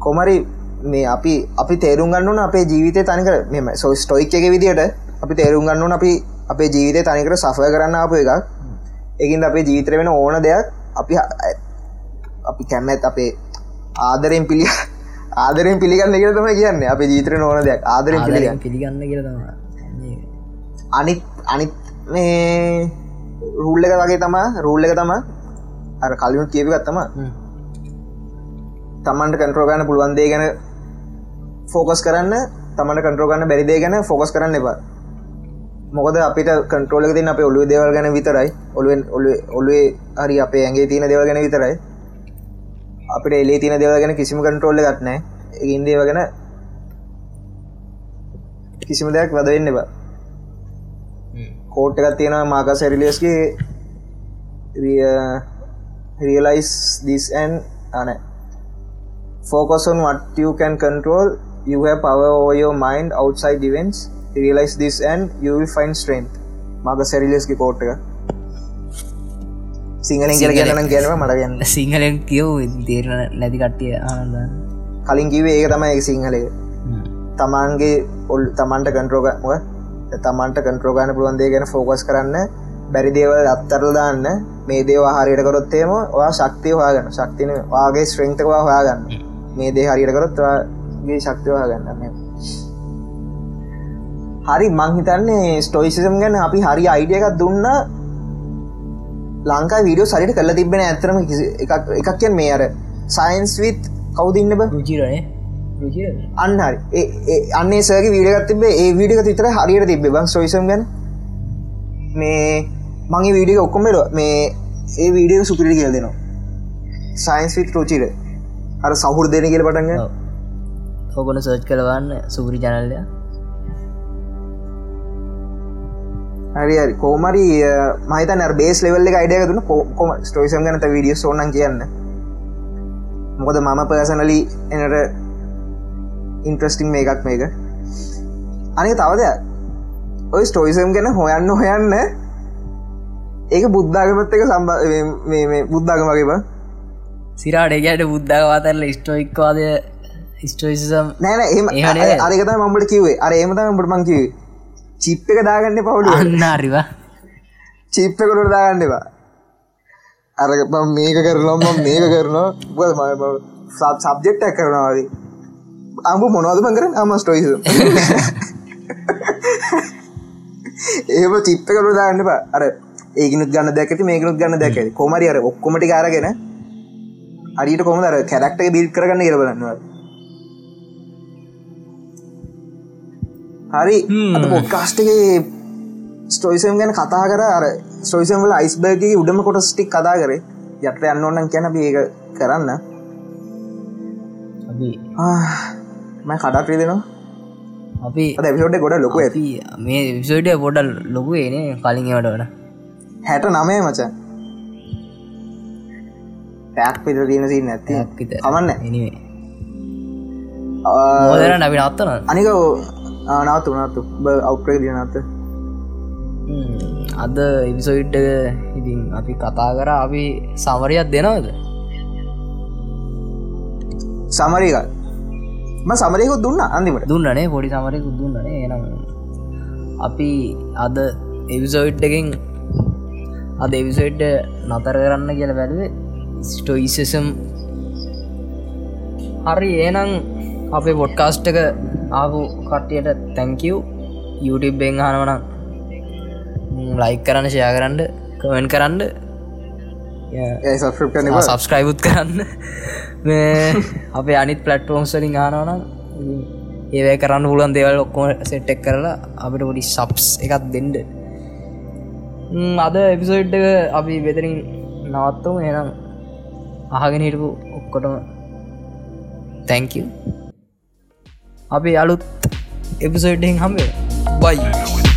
කොමරි මේ අපි අපි තේරුම් ගන්නන අපේ ජීවිතය තනිකර මෙම සෝ ස්ටොයික් එක විදිට අපි තේරුම් ගන්නන අපි අපේ ජීවිතය තනිකර සෆය කරන්න අප එකක්. එකින් අපේ ජීවිතර වෙන ඕන දෙයක් අපි අපි කැමැත් අපේ ආදරෙන් පිළි ආදරෙන් පිළිගන්න එක තම කියන්න. අප ජීතර ඕන දෙයක්. ආදරෙන් පිළිගන්න. පිළිගන්න කියල අනිත් අනිත් මේ රුල්ල එක වගේ තමා රුල්ල එක තම අර කලිනු කියපිගත්තම තමන්ට කන්ට්‍රෝගන්න පුළුවන්දේ ගැන ෆෝකස් කරන්න තමට කන්ට්‍රෝගන්න බැරිදේ ගැන ෆෝකස් කරන්න එපා. මොකද අපිට කන්ට්‍රෝල තින් අප ඔලු දේවල් ගැන විතරයි. ඔලුවෙන් ඔලු ඔලුවේ හරි අපේ ඇගේ තියෙන දේව ගැන විතරයි. අපිට එලේ තින දේව ගැන කිසිම කන්ට්‍රෝල්ල ගත්නෑ ඉන්දේව ගැන කිසිම දෙයක් වදවෙන්න එබා කෝට් එකත් තියෙනවා Marcus සැරිලියස්ගේ realise this and on focus on what you can control. You have power over your mind outside events. Realize this and you will find strength. මග සැරිලස්ගේ කෝට් එක. සිංහලෙන් කියල කියන්න කියනව මට ගන්න සිංහලෙන් කියව් තේරන නැති කට්ටිය ආනද කලින් කිවේ ඒක තමයි සිංහලය තමන්ගේ ඔල් තමන්ට කන්ට්‍රෝග තමන්ට කන්ට්‍රෝගාන පුළුවන්දේ ගැන ෆෝකස් කරන්න බැරි දේවල් අත්තරල දාන්න මේ දේවා හරියට කරොත්තේම වා ශක්තිය හවාගන්න ශක්තින වාගේ ශ්‍රංතකවා හොයාගන්න. මේ දේ හරියට කරොත්වාගේ ශක්තිවා ගන්න හරි මංහිතන්නේ ස්ටෝයිසිසම් ගැන අපි හරි අයිඩියකක් දුන්න. ලංකා වීඩියෝ සරිට කල තිබෙන ඇතරම එකක් කියෙන් මේ අර සයින්ස් විත් කවුදන්න බ රුචිරනේ අන්න හරි. අන්නේ සගේ වීඩගත් තිබේ ඒ වීඩික තිතර හරියට තිබේ බං ස්ටෝයිසම් ගැන. මේ මගේ වීඩික ඔක්කොමට මේ ඒ වීඩියක සුපිරි කියල් දෙනවා. සයින්ස් විත් රෝචිර අර සහුර දෙන කියල පටන්ග හොගොන සර්ච් කළවන්න සුපරි ජනල්ලය හරි කෝමරි මහිත බේස් ලෙවල්ල අයිඩය තුන කොම ස්ටෝයිසම් ගනත විඩිය සෝනන් කියන්න. මොකද මම පර්සනලි එනට ඉන්ට්‍රස්ටිං මේ එකක් මේක. අනි තවද ඔය ස්ටෝයිසම් ගැන හොයන්න හොයන්න ඒක බුද්ධාගමත් එක සම්බ බුද්ධාගම වගේබ සිරාටගට බුද්ධාගවාතරල ස්ටෝයික්වාද ස්ටෝයිසම් නෑන එම අරකත මම්බට කිවේ අර ඒමතම බට මංකිවේ චිප් එක දාගන්න පවුඩු අන්නාරිවා චිප්පකොට දාගන්නවා අර මේක කරනම් මේක කරනවා. සබ්ජෙක්්ටක් කරනවාදී අම්බ මොනවදම කර අම ස්ටෝයිස ඒම චිප්ප කරු දාන්න බා අර ඒකනුත් ගන්න දැකති මේකනුත් ගන්න දැක කොමරි අර ඔක්කොමටි කාරගෙන අරියට කොම අර කැරක්ට බිල් කරගන්න ඉරබලන්නවා හරි. පොඩ්කාස්ටගේ ස්ටෝයිසම් ගැන කතා කර. අර ස්ටෝයිසම් වල අයිස්බර්ගේ උඩම කොට ස්ටික් කතා කරේ. යට යන්න ඕන්නන් කැන ඒක කරන්න ම කඩක් රිදෙනවා අපි ඇවිසෝඩ් ගොඩ ලොක අපි මේ විසෝඩ පොඩල් ලොකු ඒනේ කලින් ඒවට වන හැට නමය මච. පැක් පිට තියෙන සී නැති කමන්න. එනිවේ ඕදර නැබි නත්තන අනික නාතු නතු අවප්‍රේ දිනනත අද එවිසොයිට්ට ඉතින් අපි කතා කර. අපි සමරයක් දෙනවද? සමරීක ම සමරයකු දුන්න අන්දිමට දුන්නනේ පොඩි සමරයකු දුන්නනේ එනම් අපි අද එවිසොයිට් එකෙන් අද එවිසොයිට්ට නතර කරන්න කියල බැලුවේ ස්ටෝයිසසම් හරි ඒනම් අපේ පොඩ්කාස්ට් එක ආපු කට්ටියට තැංකව් YouTubeෙන් හනවනම් ලයික් කරන්න ෂයා කරන්න කමෙන් කරන්න. සබස්ක්‍රයිබුත් කරන්න අපේ අනිත් පලට්ෆෝම්ස්ලින් හනවනම් ඒවය කරන්න පුලන් දෙවල් ඔක්කොම සෙට්ටෙක් කරලා අපිට පොඩි සබ්ස් එකත් දෙන්ඩ අද එපිසෝඩ් අපි වෙතරින් නවත්තම. එනම් අහගෙන හිටපු ඔක්කොටම තැංක අපි අලුත් එපිසෝඩ්ඩෙන් හම්බේ බයි